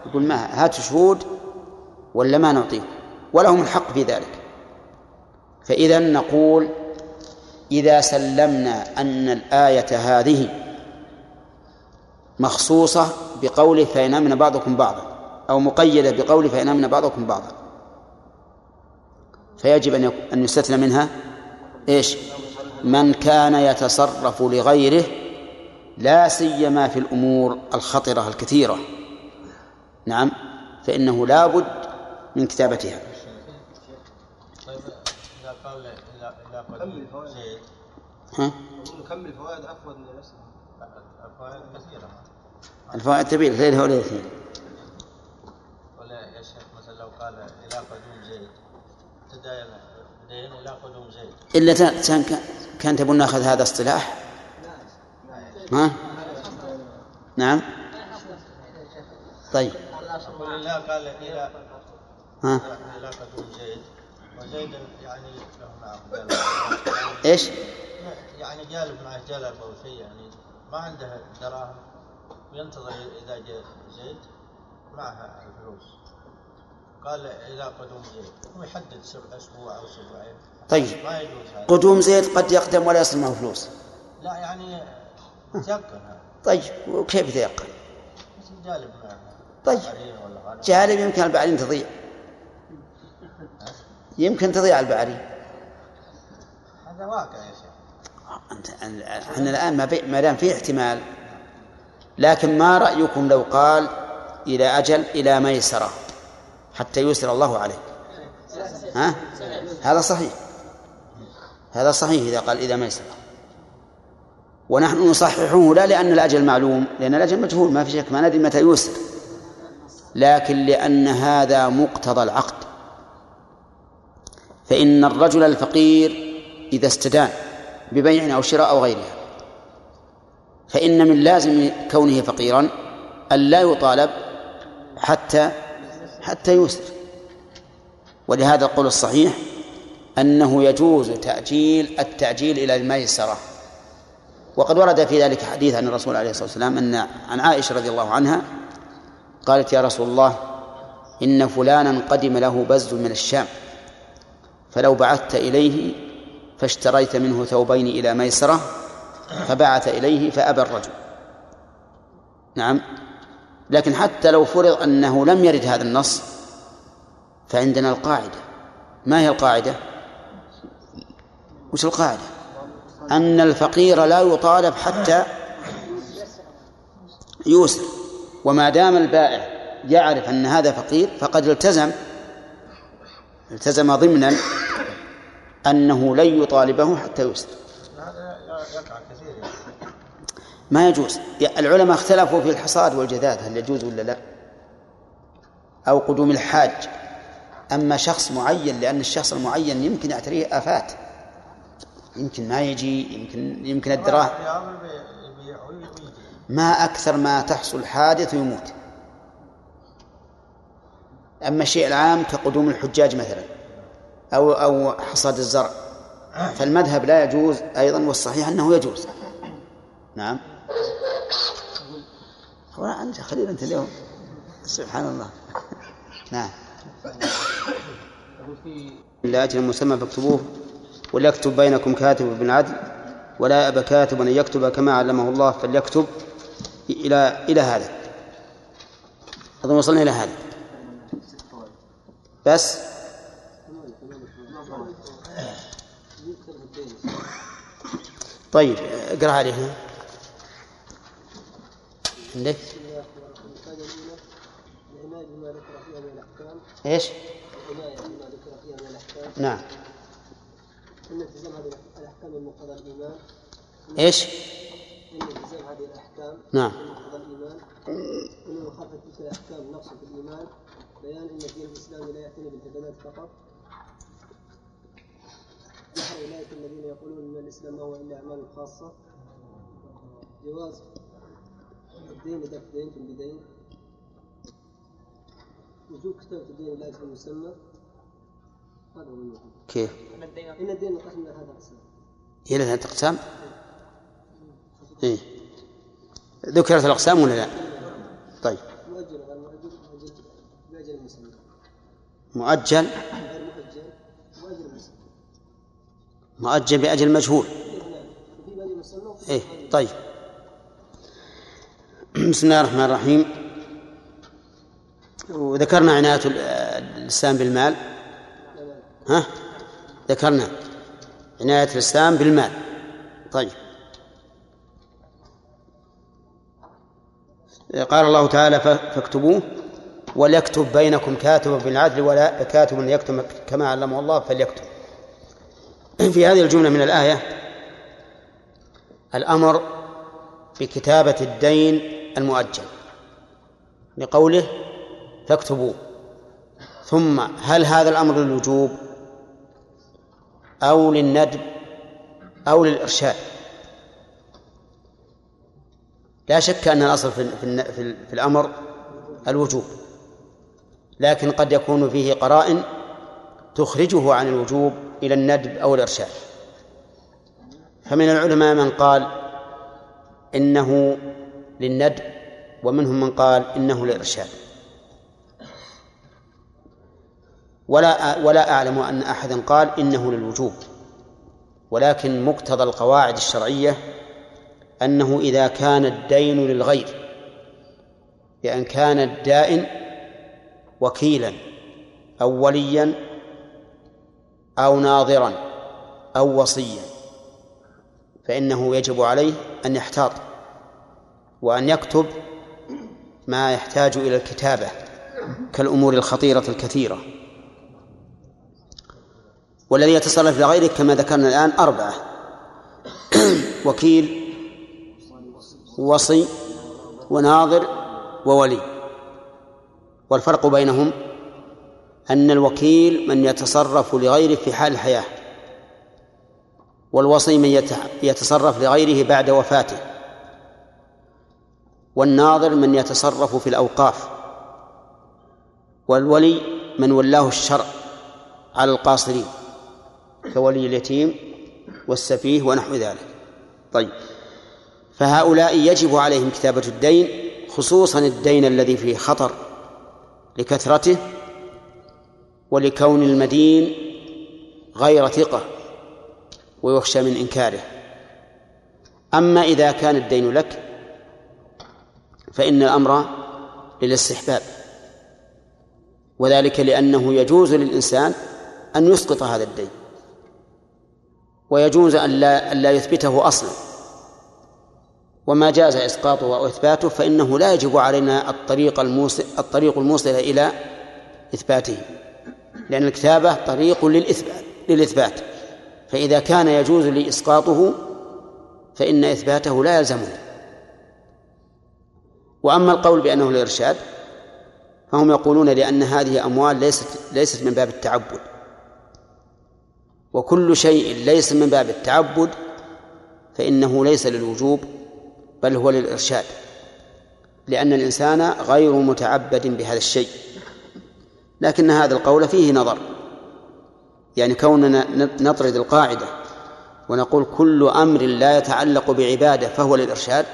يقول ما هاتوا شهود ولا ما نعطيكم. ولهم الحق في ذلك. فإذا نقول إذا سلمنا أن الآية هذه مخصوصة بقوله فإن أمن بعضكم بعضا أو مقيدة بقوله فإن أمن بعضكم بعضا. فيجب أن أن يستثنى منها إيش؟ من كان يتصرف لغيره لا سيما في الأمور الخطرة الكثيرة. نعم فإنه لا بد من كتابتها طيب اذا قال قديم زيد ها؟ نكمل فوائد عفوا الفوائد كثيرة. الفوائد تبين ليلة وليلتين ولا يا شيخ مثلا لو قال إلى قدوم زيد تداين تداين إلى قدوم زيد. إلا كان كان تبون نأخذ هذا اصطلاح؟ ها؟ نعم. طيب. قال إلى ها؟ إلى قدوم زيد. وزيد يعني له معه إيش؟ يعني جالب معه جلب أو شيء يعني ما عنده دراهم. وينتظر إذا جاء زيد معها الفلوس. قال إلى قدوم زيد. هو يحدد سبع أسبوع أو سبعين طيب. ما يجوز هذا. قدوم زيد قد يقدم ولا يصل معه فلوس؟ لا يعني يتيقن هذا. طيب. وكيف يتيقن؟ جالب معه طيب. جالب يمكن البعرين تضيع. يمكن تضيع البعرين هذا واقع يا شيخ. أنت إحنا الآن ما, بي... ما دام في احتمال لكن ما رأيكم لو قال إلى أجل إلى ميسرة حتى يسر الله عليك؟ ها؟ هذا صحيح. هذا صحيح إذا قال إذا ميسرة. ونحن نصححه لا لأن الأجل معلوم لأن الأجل مجهول ما في شك ما ندري متى يسر. لكن لأن هذا مقتضى العقد. فإن الرجل الفقير إذا استدان ببيع أو شراء أو غيرها فإن من لازم كونه فقيرا أن لا يطالب حتى حتى يسر ولهذا القول الصحيح أنه يجوز تأجيل التأجيل إلى الميسرة وقد ورد في ذلك حديث عن الرسول عليه الصلاة والسلام أن عن عائشة رضي الله عنها قالت يا رسول الله إن فلانا قدم له بز من الشام. فلو بعثت إليه فاشتريت منه ثوبين إلى ميسرة فبعث إليه فأبى الرجل. نعم. لكن حتى لو فرض أنه لم يرد هذا النص فعندنا القاعدة. ما هي القاعدة؟ وش القاعدة؟ أن الفقير لا يطالب حتى يوسر. وما دام البائع يعرف أن هذا فقير فقد التزم التزم ضمنا أنه لن يطالبه حتى شيخ. ما يجوز. العلماء اختلفوا في الحصاد والجذاذ هل يجوز ولا لا؟ أو قدوم الحاج. أما شخص معين لأن الشخص المعين يمكن يعتريه آفات. يمكن ما يجي يمكن يمكن الدراهم. ما أكثر ما تحصل حادث ويموت أما الشيء العام كقدوم الحجاج مثلا. أو أو حصاد الزرع. فالمذهب لا يجوز أيضا والصحيح أنه يجوز. نعم. أنت خليل أنت اليوم. سبحان الله. نعم. لأجل المسمى فاكتبوه. وليكتب بينكم كاتب بالعدل ولا أبى كاتب أن يكتب كما علمه الله فليكتب إلى إلى هذا. أظن وصلنا إلى هذا. بس؟ طيب اقرأ عليها عندك إيش؟ نعم أن التزام هذه الأحكام من مقتضى الإيمان إيش؟ أن التزام هذه الأحكام نعم. من مقتضى الإيمان أن مخالفة تلك الأحكام نقص في الإيمان بيان أن الدين الإسلامي لا يعتني بالهدنات فقط نحو أولئك الذين يقولون أن الإسلام ما هو إلا أعمال خاصة. جواز. الدين إذا دينتم بدين وجوب كتابة الدين لا يكون مسمى. هذا هو الوجوب كيف؟ إن الدين انقسم إلى هذا الأقسام هي لها أقسام؟ إيه. ذكرت الأقسام ولا لا؟ طيب. مؤجل غير مؤجل مؤجل بأجل مسمى. مؤجل غير مؤجل مؤجل بأجل مجهول. إيه طيب. بسم الله الرحمن الرحيم. وذكرنا عناية ال- الإسلام بالمال. ها؟ ذكرنا عناية الإسلام بالمال. طيب. قال الله تعالى فاكتبوه وليكتب بينكم كاتب بالعدل ولا كاتب يكتب كما علمه الله فليكتب. في هذه الجملة من الآية الأمر بكتابة الدين المؤجل لقوله فاكتبوه ثم هل هذا الأمر للوجوب أو للندب أو للإرشاد؟ لا شك أن الأصل في, في, في, في الأمر الوجوب لكن قد يكون فيه قرائن تخرجه عن الوجوب إلى الندب أو الإرشاد. فمن العلماء من قال إنه للندب ومنهم من قال إنه للإرشاد. ولا ولا أعلم أن أحدا قال إنه للوجوب ولكن مقتضى القواعد الشرعية أنه إذا كان الدين للغير بأن كان الدائن وكيلا أو وليا أو ناظرا أو وصيا. فإنه يجب عليه أن يحتاط وأن يكتب ما يحتاج إلى الكتابة كالأمور الخطيرة الكثيرة. والذي يتصرف لغيره كما ذكرنا الآن أربعة وكيل وصي وناظر وولي. والفرق بينهم أن الوكيل من يتصرف لغيره في حال الحياة والوصي من يتصرف لغيره بعد وفاته والناظر من يتصرف في الأوقاف والولي من ولاه الشرع على القاصرين كولي اليتيم والسفيه ونحو ذلك. طيب فهؤلاء يجب عليهم كتابة الدين خصوصا الدين الذي فيه خطر لكثرته ولكون المدين غير ثقة ويخشى من إنكاره. أما إذا كان الدين لك فإن الأمر للاستحباب وذلك لأنه يجوز للإنسان أن يسقط هذا الدين ويجوز أن لا, أن لا يثبته أصلا. وما جاز إسقاطه أو إثباته فإنه لا يجب علينا الطريق الموصل الطريق الموصل إلى إثباته. لأن الكتابة طريق للإثبات للإثبات. فإذا كان يجوز لي إسقاطه فإن إثباته لا يلزمني وأما القول بأنه الإرشاد فهم يقولون لأن هذه أموال ليست ليست من باب التعبد. وكل شيء ليس من باب التعبد فإنه ليس للوجوب بل هو للإرشاد. لأن الإنسان غير متعبد بهذا الشيء. لكن هذا القول فيه نظر. يعني كوننا نطرد القاعدة ونقول كل أمر لا يتعلق بعبادة فهو للإرشاد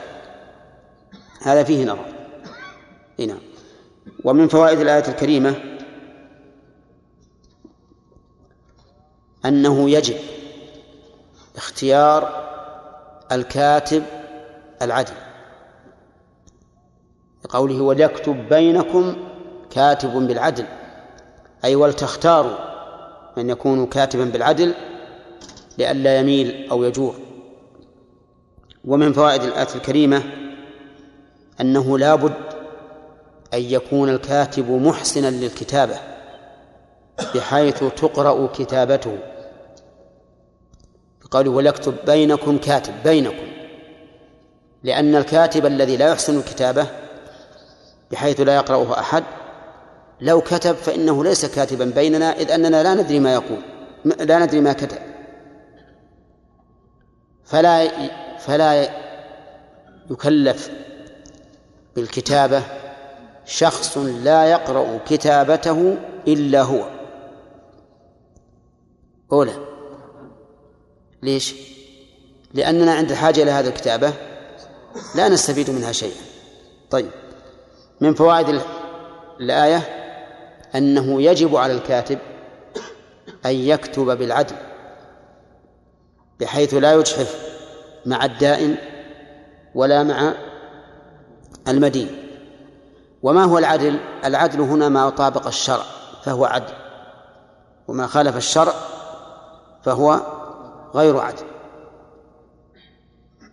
هذا فيه نظر. هنا ومن فوائد الآية الكريمة أنه يجب اختيار الكاتب العدل. لقوله وليكتب بينكم كاتب بالعدل أي ولتختاروا من يكون كاتبا بالعدل لئلا يميل أو يجور. ومن فوائد الآية الكريمة أنه لا بد أن يكون الكاتب محسنا للكتابة بحيث تقرأ كتابته. قالوا وليكتب بينكم كاتب بينكم. لأن الكاتب الذي لا يحسن الكتابة بحيث لا يقرأه أحد لو كتب فإنه ليس كاتبا بيننا إذ أننا لا ندري ما يقول لا ندري ما كتب. فلا فلا يكلف بالكتابة شخص لا يقرأ كتابته إلا هو. أولى ليش؟ لأننا عند الحاجة إلى هذه الكتابة لا نستفيد منها شيئا. طيب من فوائد الآية أنه يجب على الكاتب أن يكتب بالعدل بحيث لا يجحف مع الدائن ولا مع المدين. وما هو العدل؟ العدل هنا ما طابق الشرع فهو عدل. وما خالف الشرع فهو غير عدل.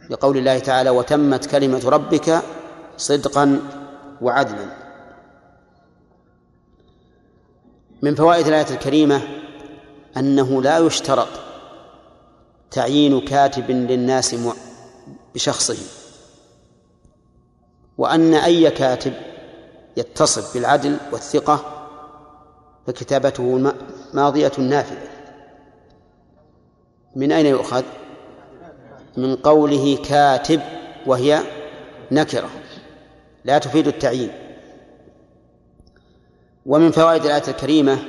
لقول الله تعالى وتمت كلمة ربك صدقا وعدلا. من فوائد الآية الكريمة أنه لا يشترط تعيين كاتب للناس بشخصه وأن أي كاتب يتصف بالعدل والثقة فكتابته ماضية نافذة من أين يؤخذ؟ من قوله كاتب وهي نكرة لا تفيد التعيين ومن فوائد الآية الكريمة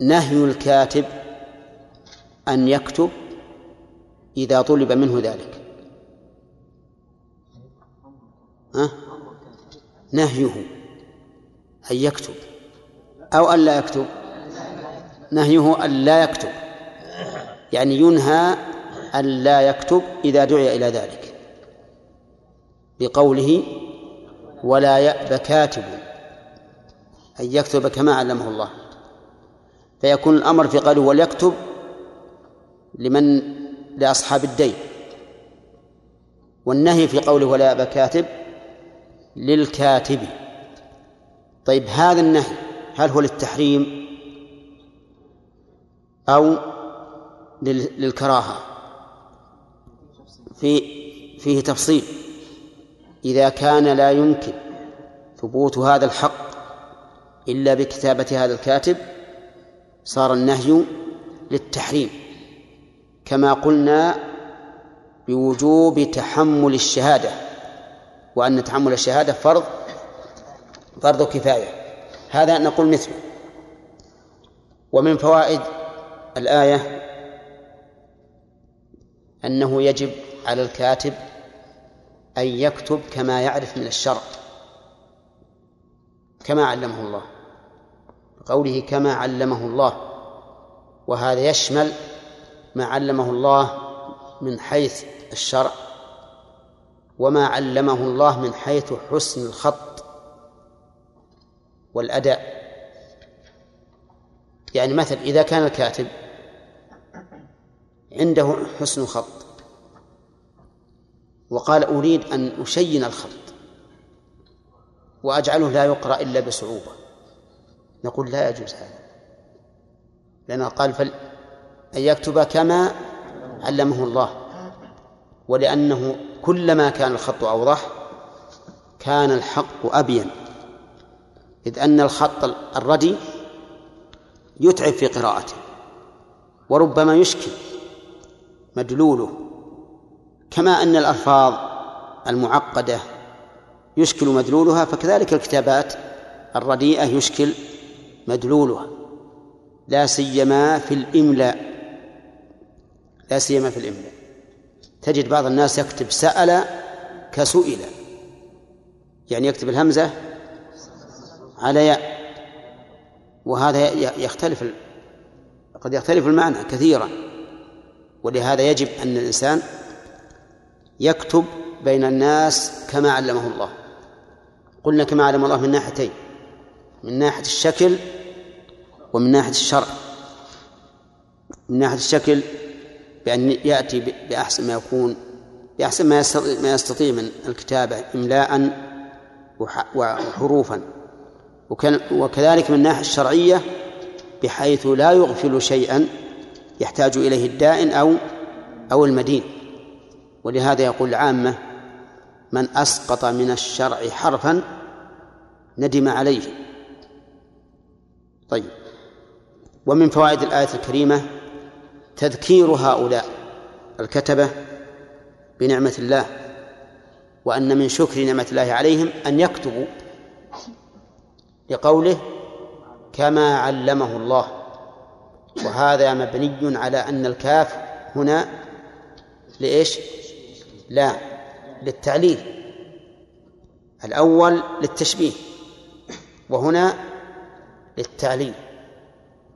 نهي الكاتب أن يكتب إذا طلب منه ذلك. ها؟ نهيه أن يكتب أو أن لا يكتب. نهيه أن لا يكتب. يعني ينهى أن لا يكتب إذا دعي إلى ذلك. بقوله ولا يأب كاتب أن يكتب كما علمه الله. فيكون الأمر في قوله وليكتب لمن لأصحاب الدين. والنهي في قوله ولا يأب كاتب للكاتب. طيب هذا النهي هل هو للتحريم أو للكراهة؟ في فيه تفصيل. إذا كان لا يمكن ثبوت هذا الحق إلا بكتابة هذا الكاتب صار النهي للتحريم. كما قلنا بوجوب تحمل الشهادة وأن تحمل الشهادة فرض فرض كفاية. هذا نقول مثله. ومن فوائد الآية أنه يجب على الكاتب أن يكتب كما يعرف من الشرع كما علمه الله. قوله كما علمه الله. وهذا يشمل ما علمه الله من حيث الشرع. وما علمه الله من حيث حسن الخط والأداء. يعني مثلا إذا كان الكاتب عنده حسن خط وقال أريد أن أشين الخط وأجعله لا يقرأ إلا بصعوبة. نقول لا يجوز هذا. لأنه قال فل أن يكتب كما علمه الله. ولأنه كلما كان الخط أوضح كان الحق أبين. إذ أن الخط الردي يتعب في قراءته وربما يشكل مدلوله. كما أن الألفاظ المعقدة يشكل مدلولها فكذلك الكتابات الرديئة يشكل مدلولها. لا سيما في الإملاء. لا سيما في الإملاء. تجد بعض الناس يكتب سأل كسئل. يعني يكتب الهمزة على ياء. وهذا يختلف قد يختلف المعنى كثيرا. ولهذا يجب أن الإنسان يكتب بين الناس كما علمه الله. قلنا كما علم الله من ناحيتين من ناحية الشكل ومن ناحية الشرع. من ناحية الشكل بأن يأتي بأحسن ما يكون بأحسن ما يستطيع من الكتابة إملاء وحروفا. وكذلك من الناحية الشرعية بحيث لا يغفل شيئا يحتاج إليه الدائن أو أو المدين. ولهذا يقول العامة من أسقط من الشرع حرفا ندم عليه. طيب. ومن فوائد الآية الكريمة تذكير هؤلاء الكتبة بنعمة الله وأن من شكر نعمة الله عليهم أن يكتبوا لقوله كما علمه الله. وهذا مبني على أن الكاف هنا لإيش؟ لا للتعليل. الأول للتشبيه وهنا للتعليل.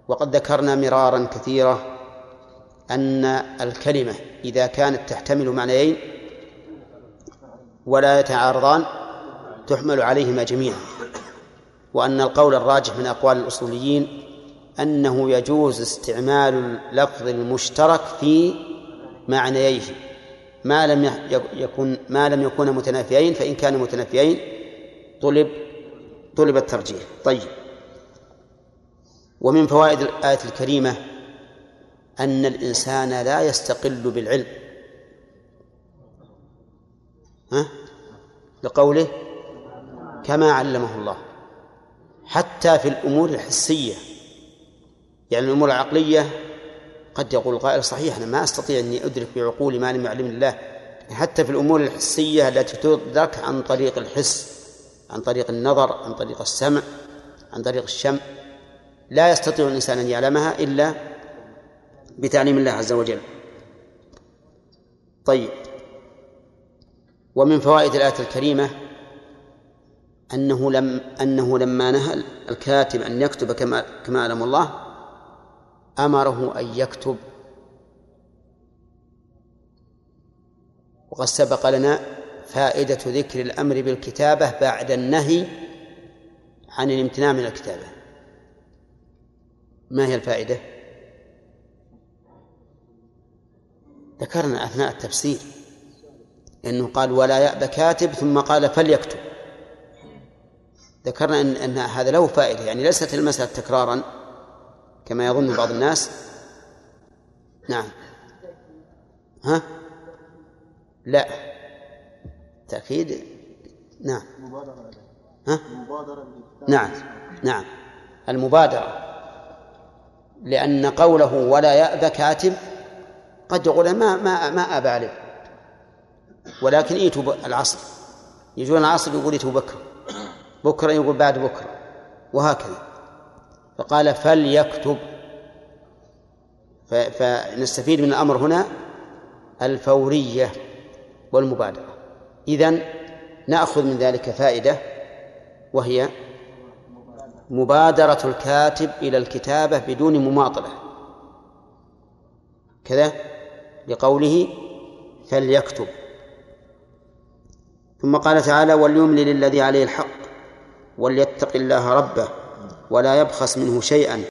وقد ذكرنا مرارا كثيرة أن الكلمة إذا كانت تحتمل معنيين ولا يتعارضان تحمل عليهما جميعا. وأن القول الراجح من أقوال الأصوليين أنه يجوز استعمال اللفظ المشترك في معنييه. ما لم يكن ما لم يكونا متنافيين فإن كانوا متنافيين طلب طلب الترجيح. طيب. ومن فوائد الآية الكريمة أن الإنسان لا يستقل بالعلم. ها؟ لقوله كما علمه الله. حتى في الأمور الحسية يعني الأمور العقلية قد يقول القائل صحيح أنا ما أستطيع أني أدرك بعقولي ما لم يعلمني الله. حتى في الأمور الحسية التي تدرك عن طريق الحس عن طريق النظر عن طريق السمع عن طريق الشم لا يستطيع الإنسان أن يعلمها إلا بتعليم الله عز وجل. طيب. ومن فوائد الآية الكريمة أنه لم أنه لما نهى الكاتب أن يكتب كما كما علم الله أمره أن يكتب. وقد سبق لنا فائدة ذكر الأمر بالكتابة بعد النهي عن الامتناع من الكتابة. ما هي الفائدة؟ ذكرنا أثناء التفسير أنه قال ولا يأبى كاتب ثم قال فليكتب. ذكرنا أن, أن هذا له فائدة يعني ليست المسألة تكرارا. كما يظن بعض الناس. نعم. ها؟ لا. تأكيد؟ نعم. ها؟ نعم. نعم. المبادرة. لأن قوله ولا يأبى كاتب قد يقول ما ما ما أبى عليه. ولكن ايتوا العصر. يجون العصر يقول ايتوا بكرة. بكرة يقول بعد بكرة. وهكذا. فقال فليكتب. فنستفيد من الأمر هنا الفورية والمبادرة. إذن نأخذ من ذلك فائدة وهي مبادرة الكاتب إلى الكتابة بدون مماطلة. كذا لقوله فليكتب. ثم قال تعالى وليملل الذي عليه الحق وليتق الله ربه ولا يبخس منه شيئا.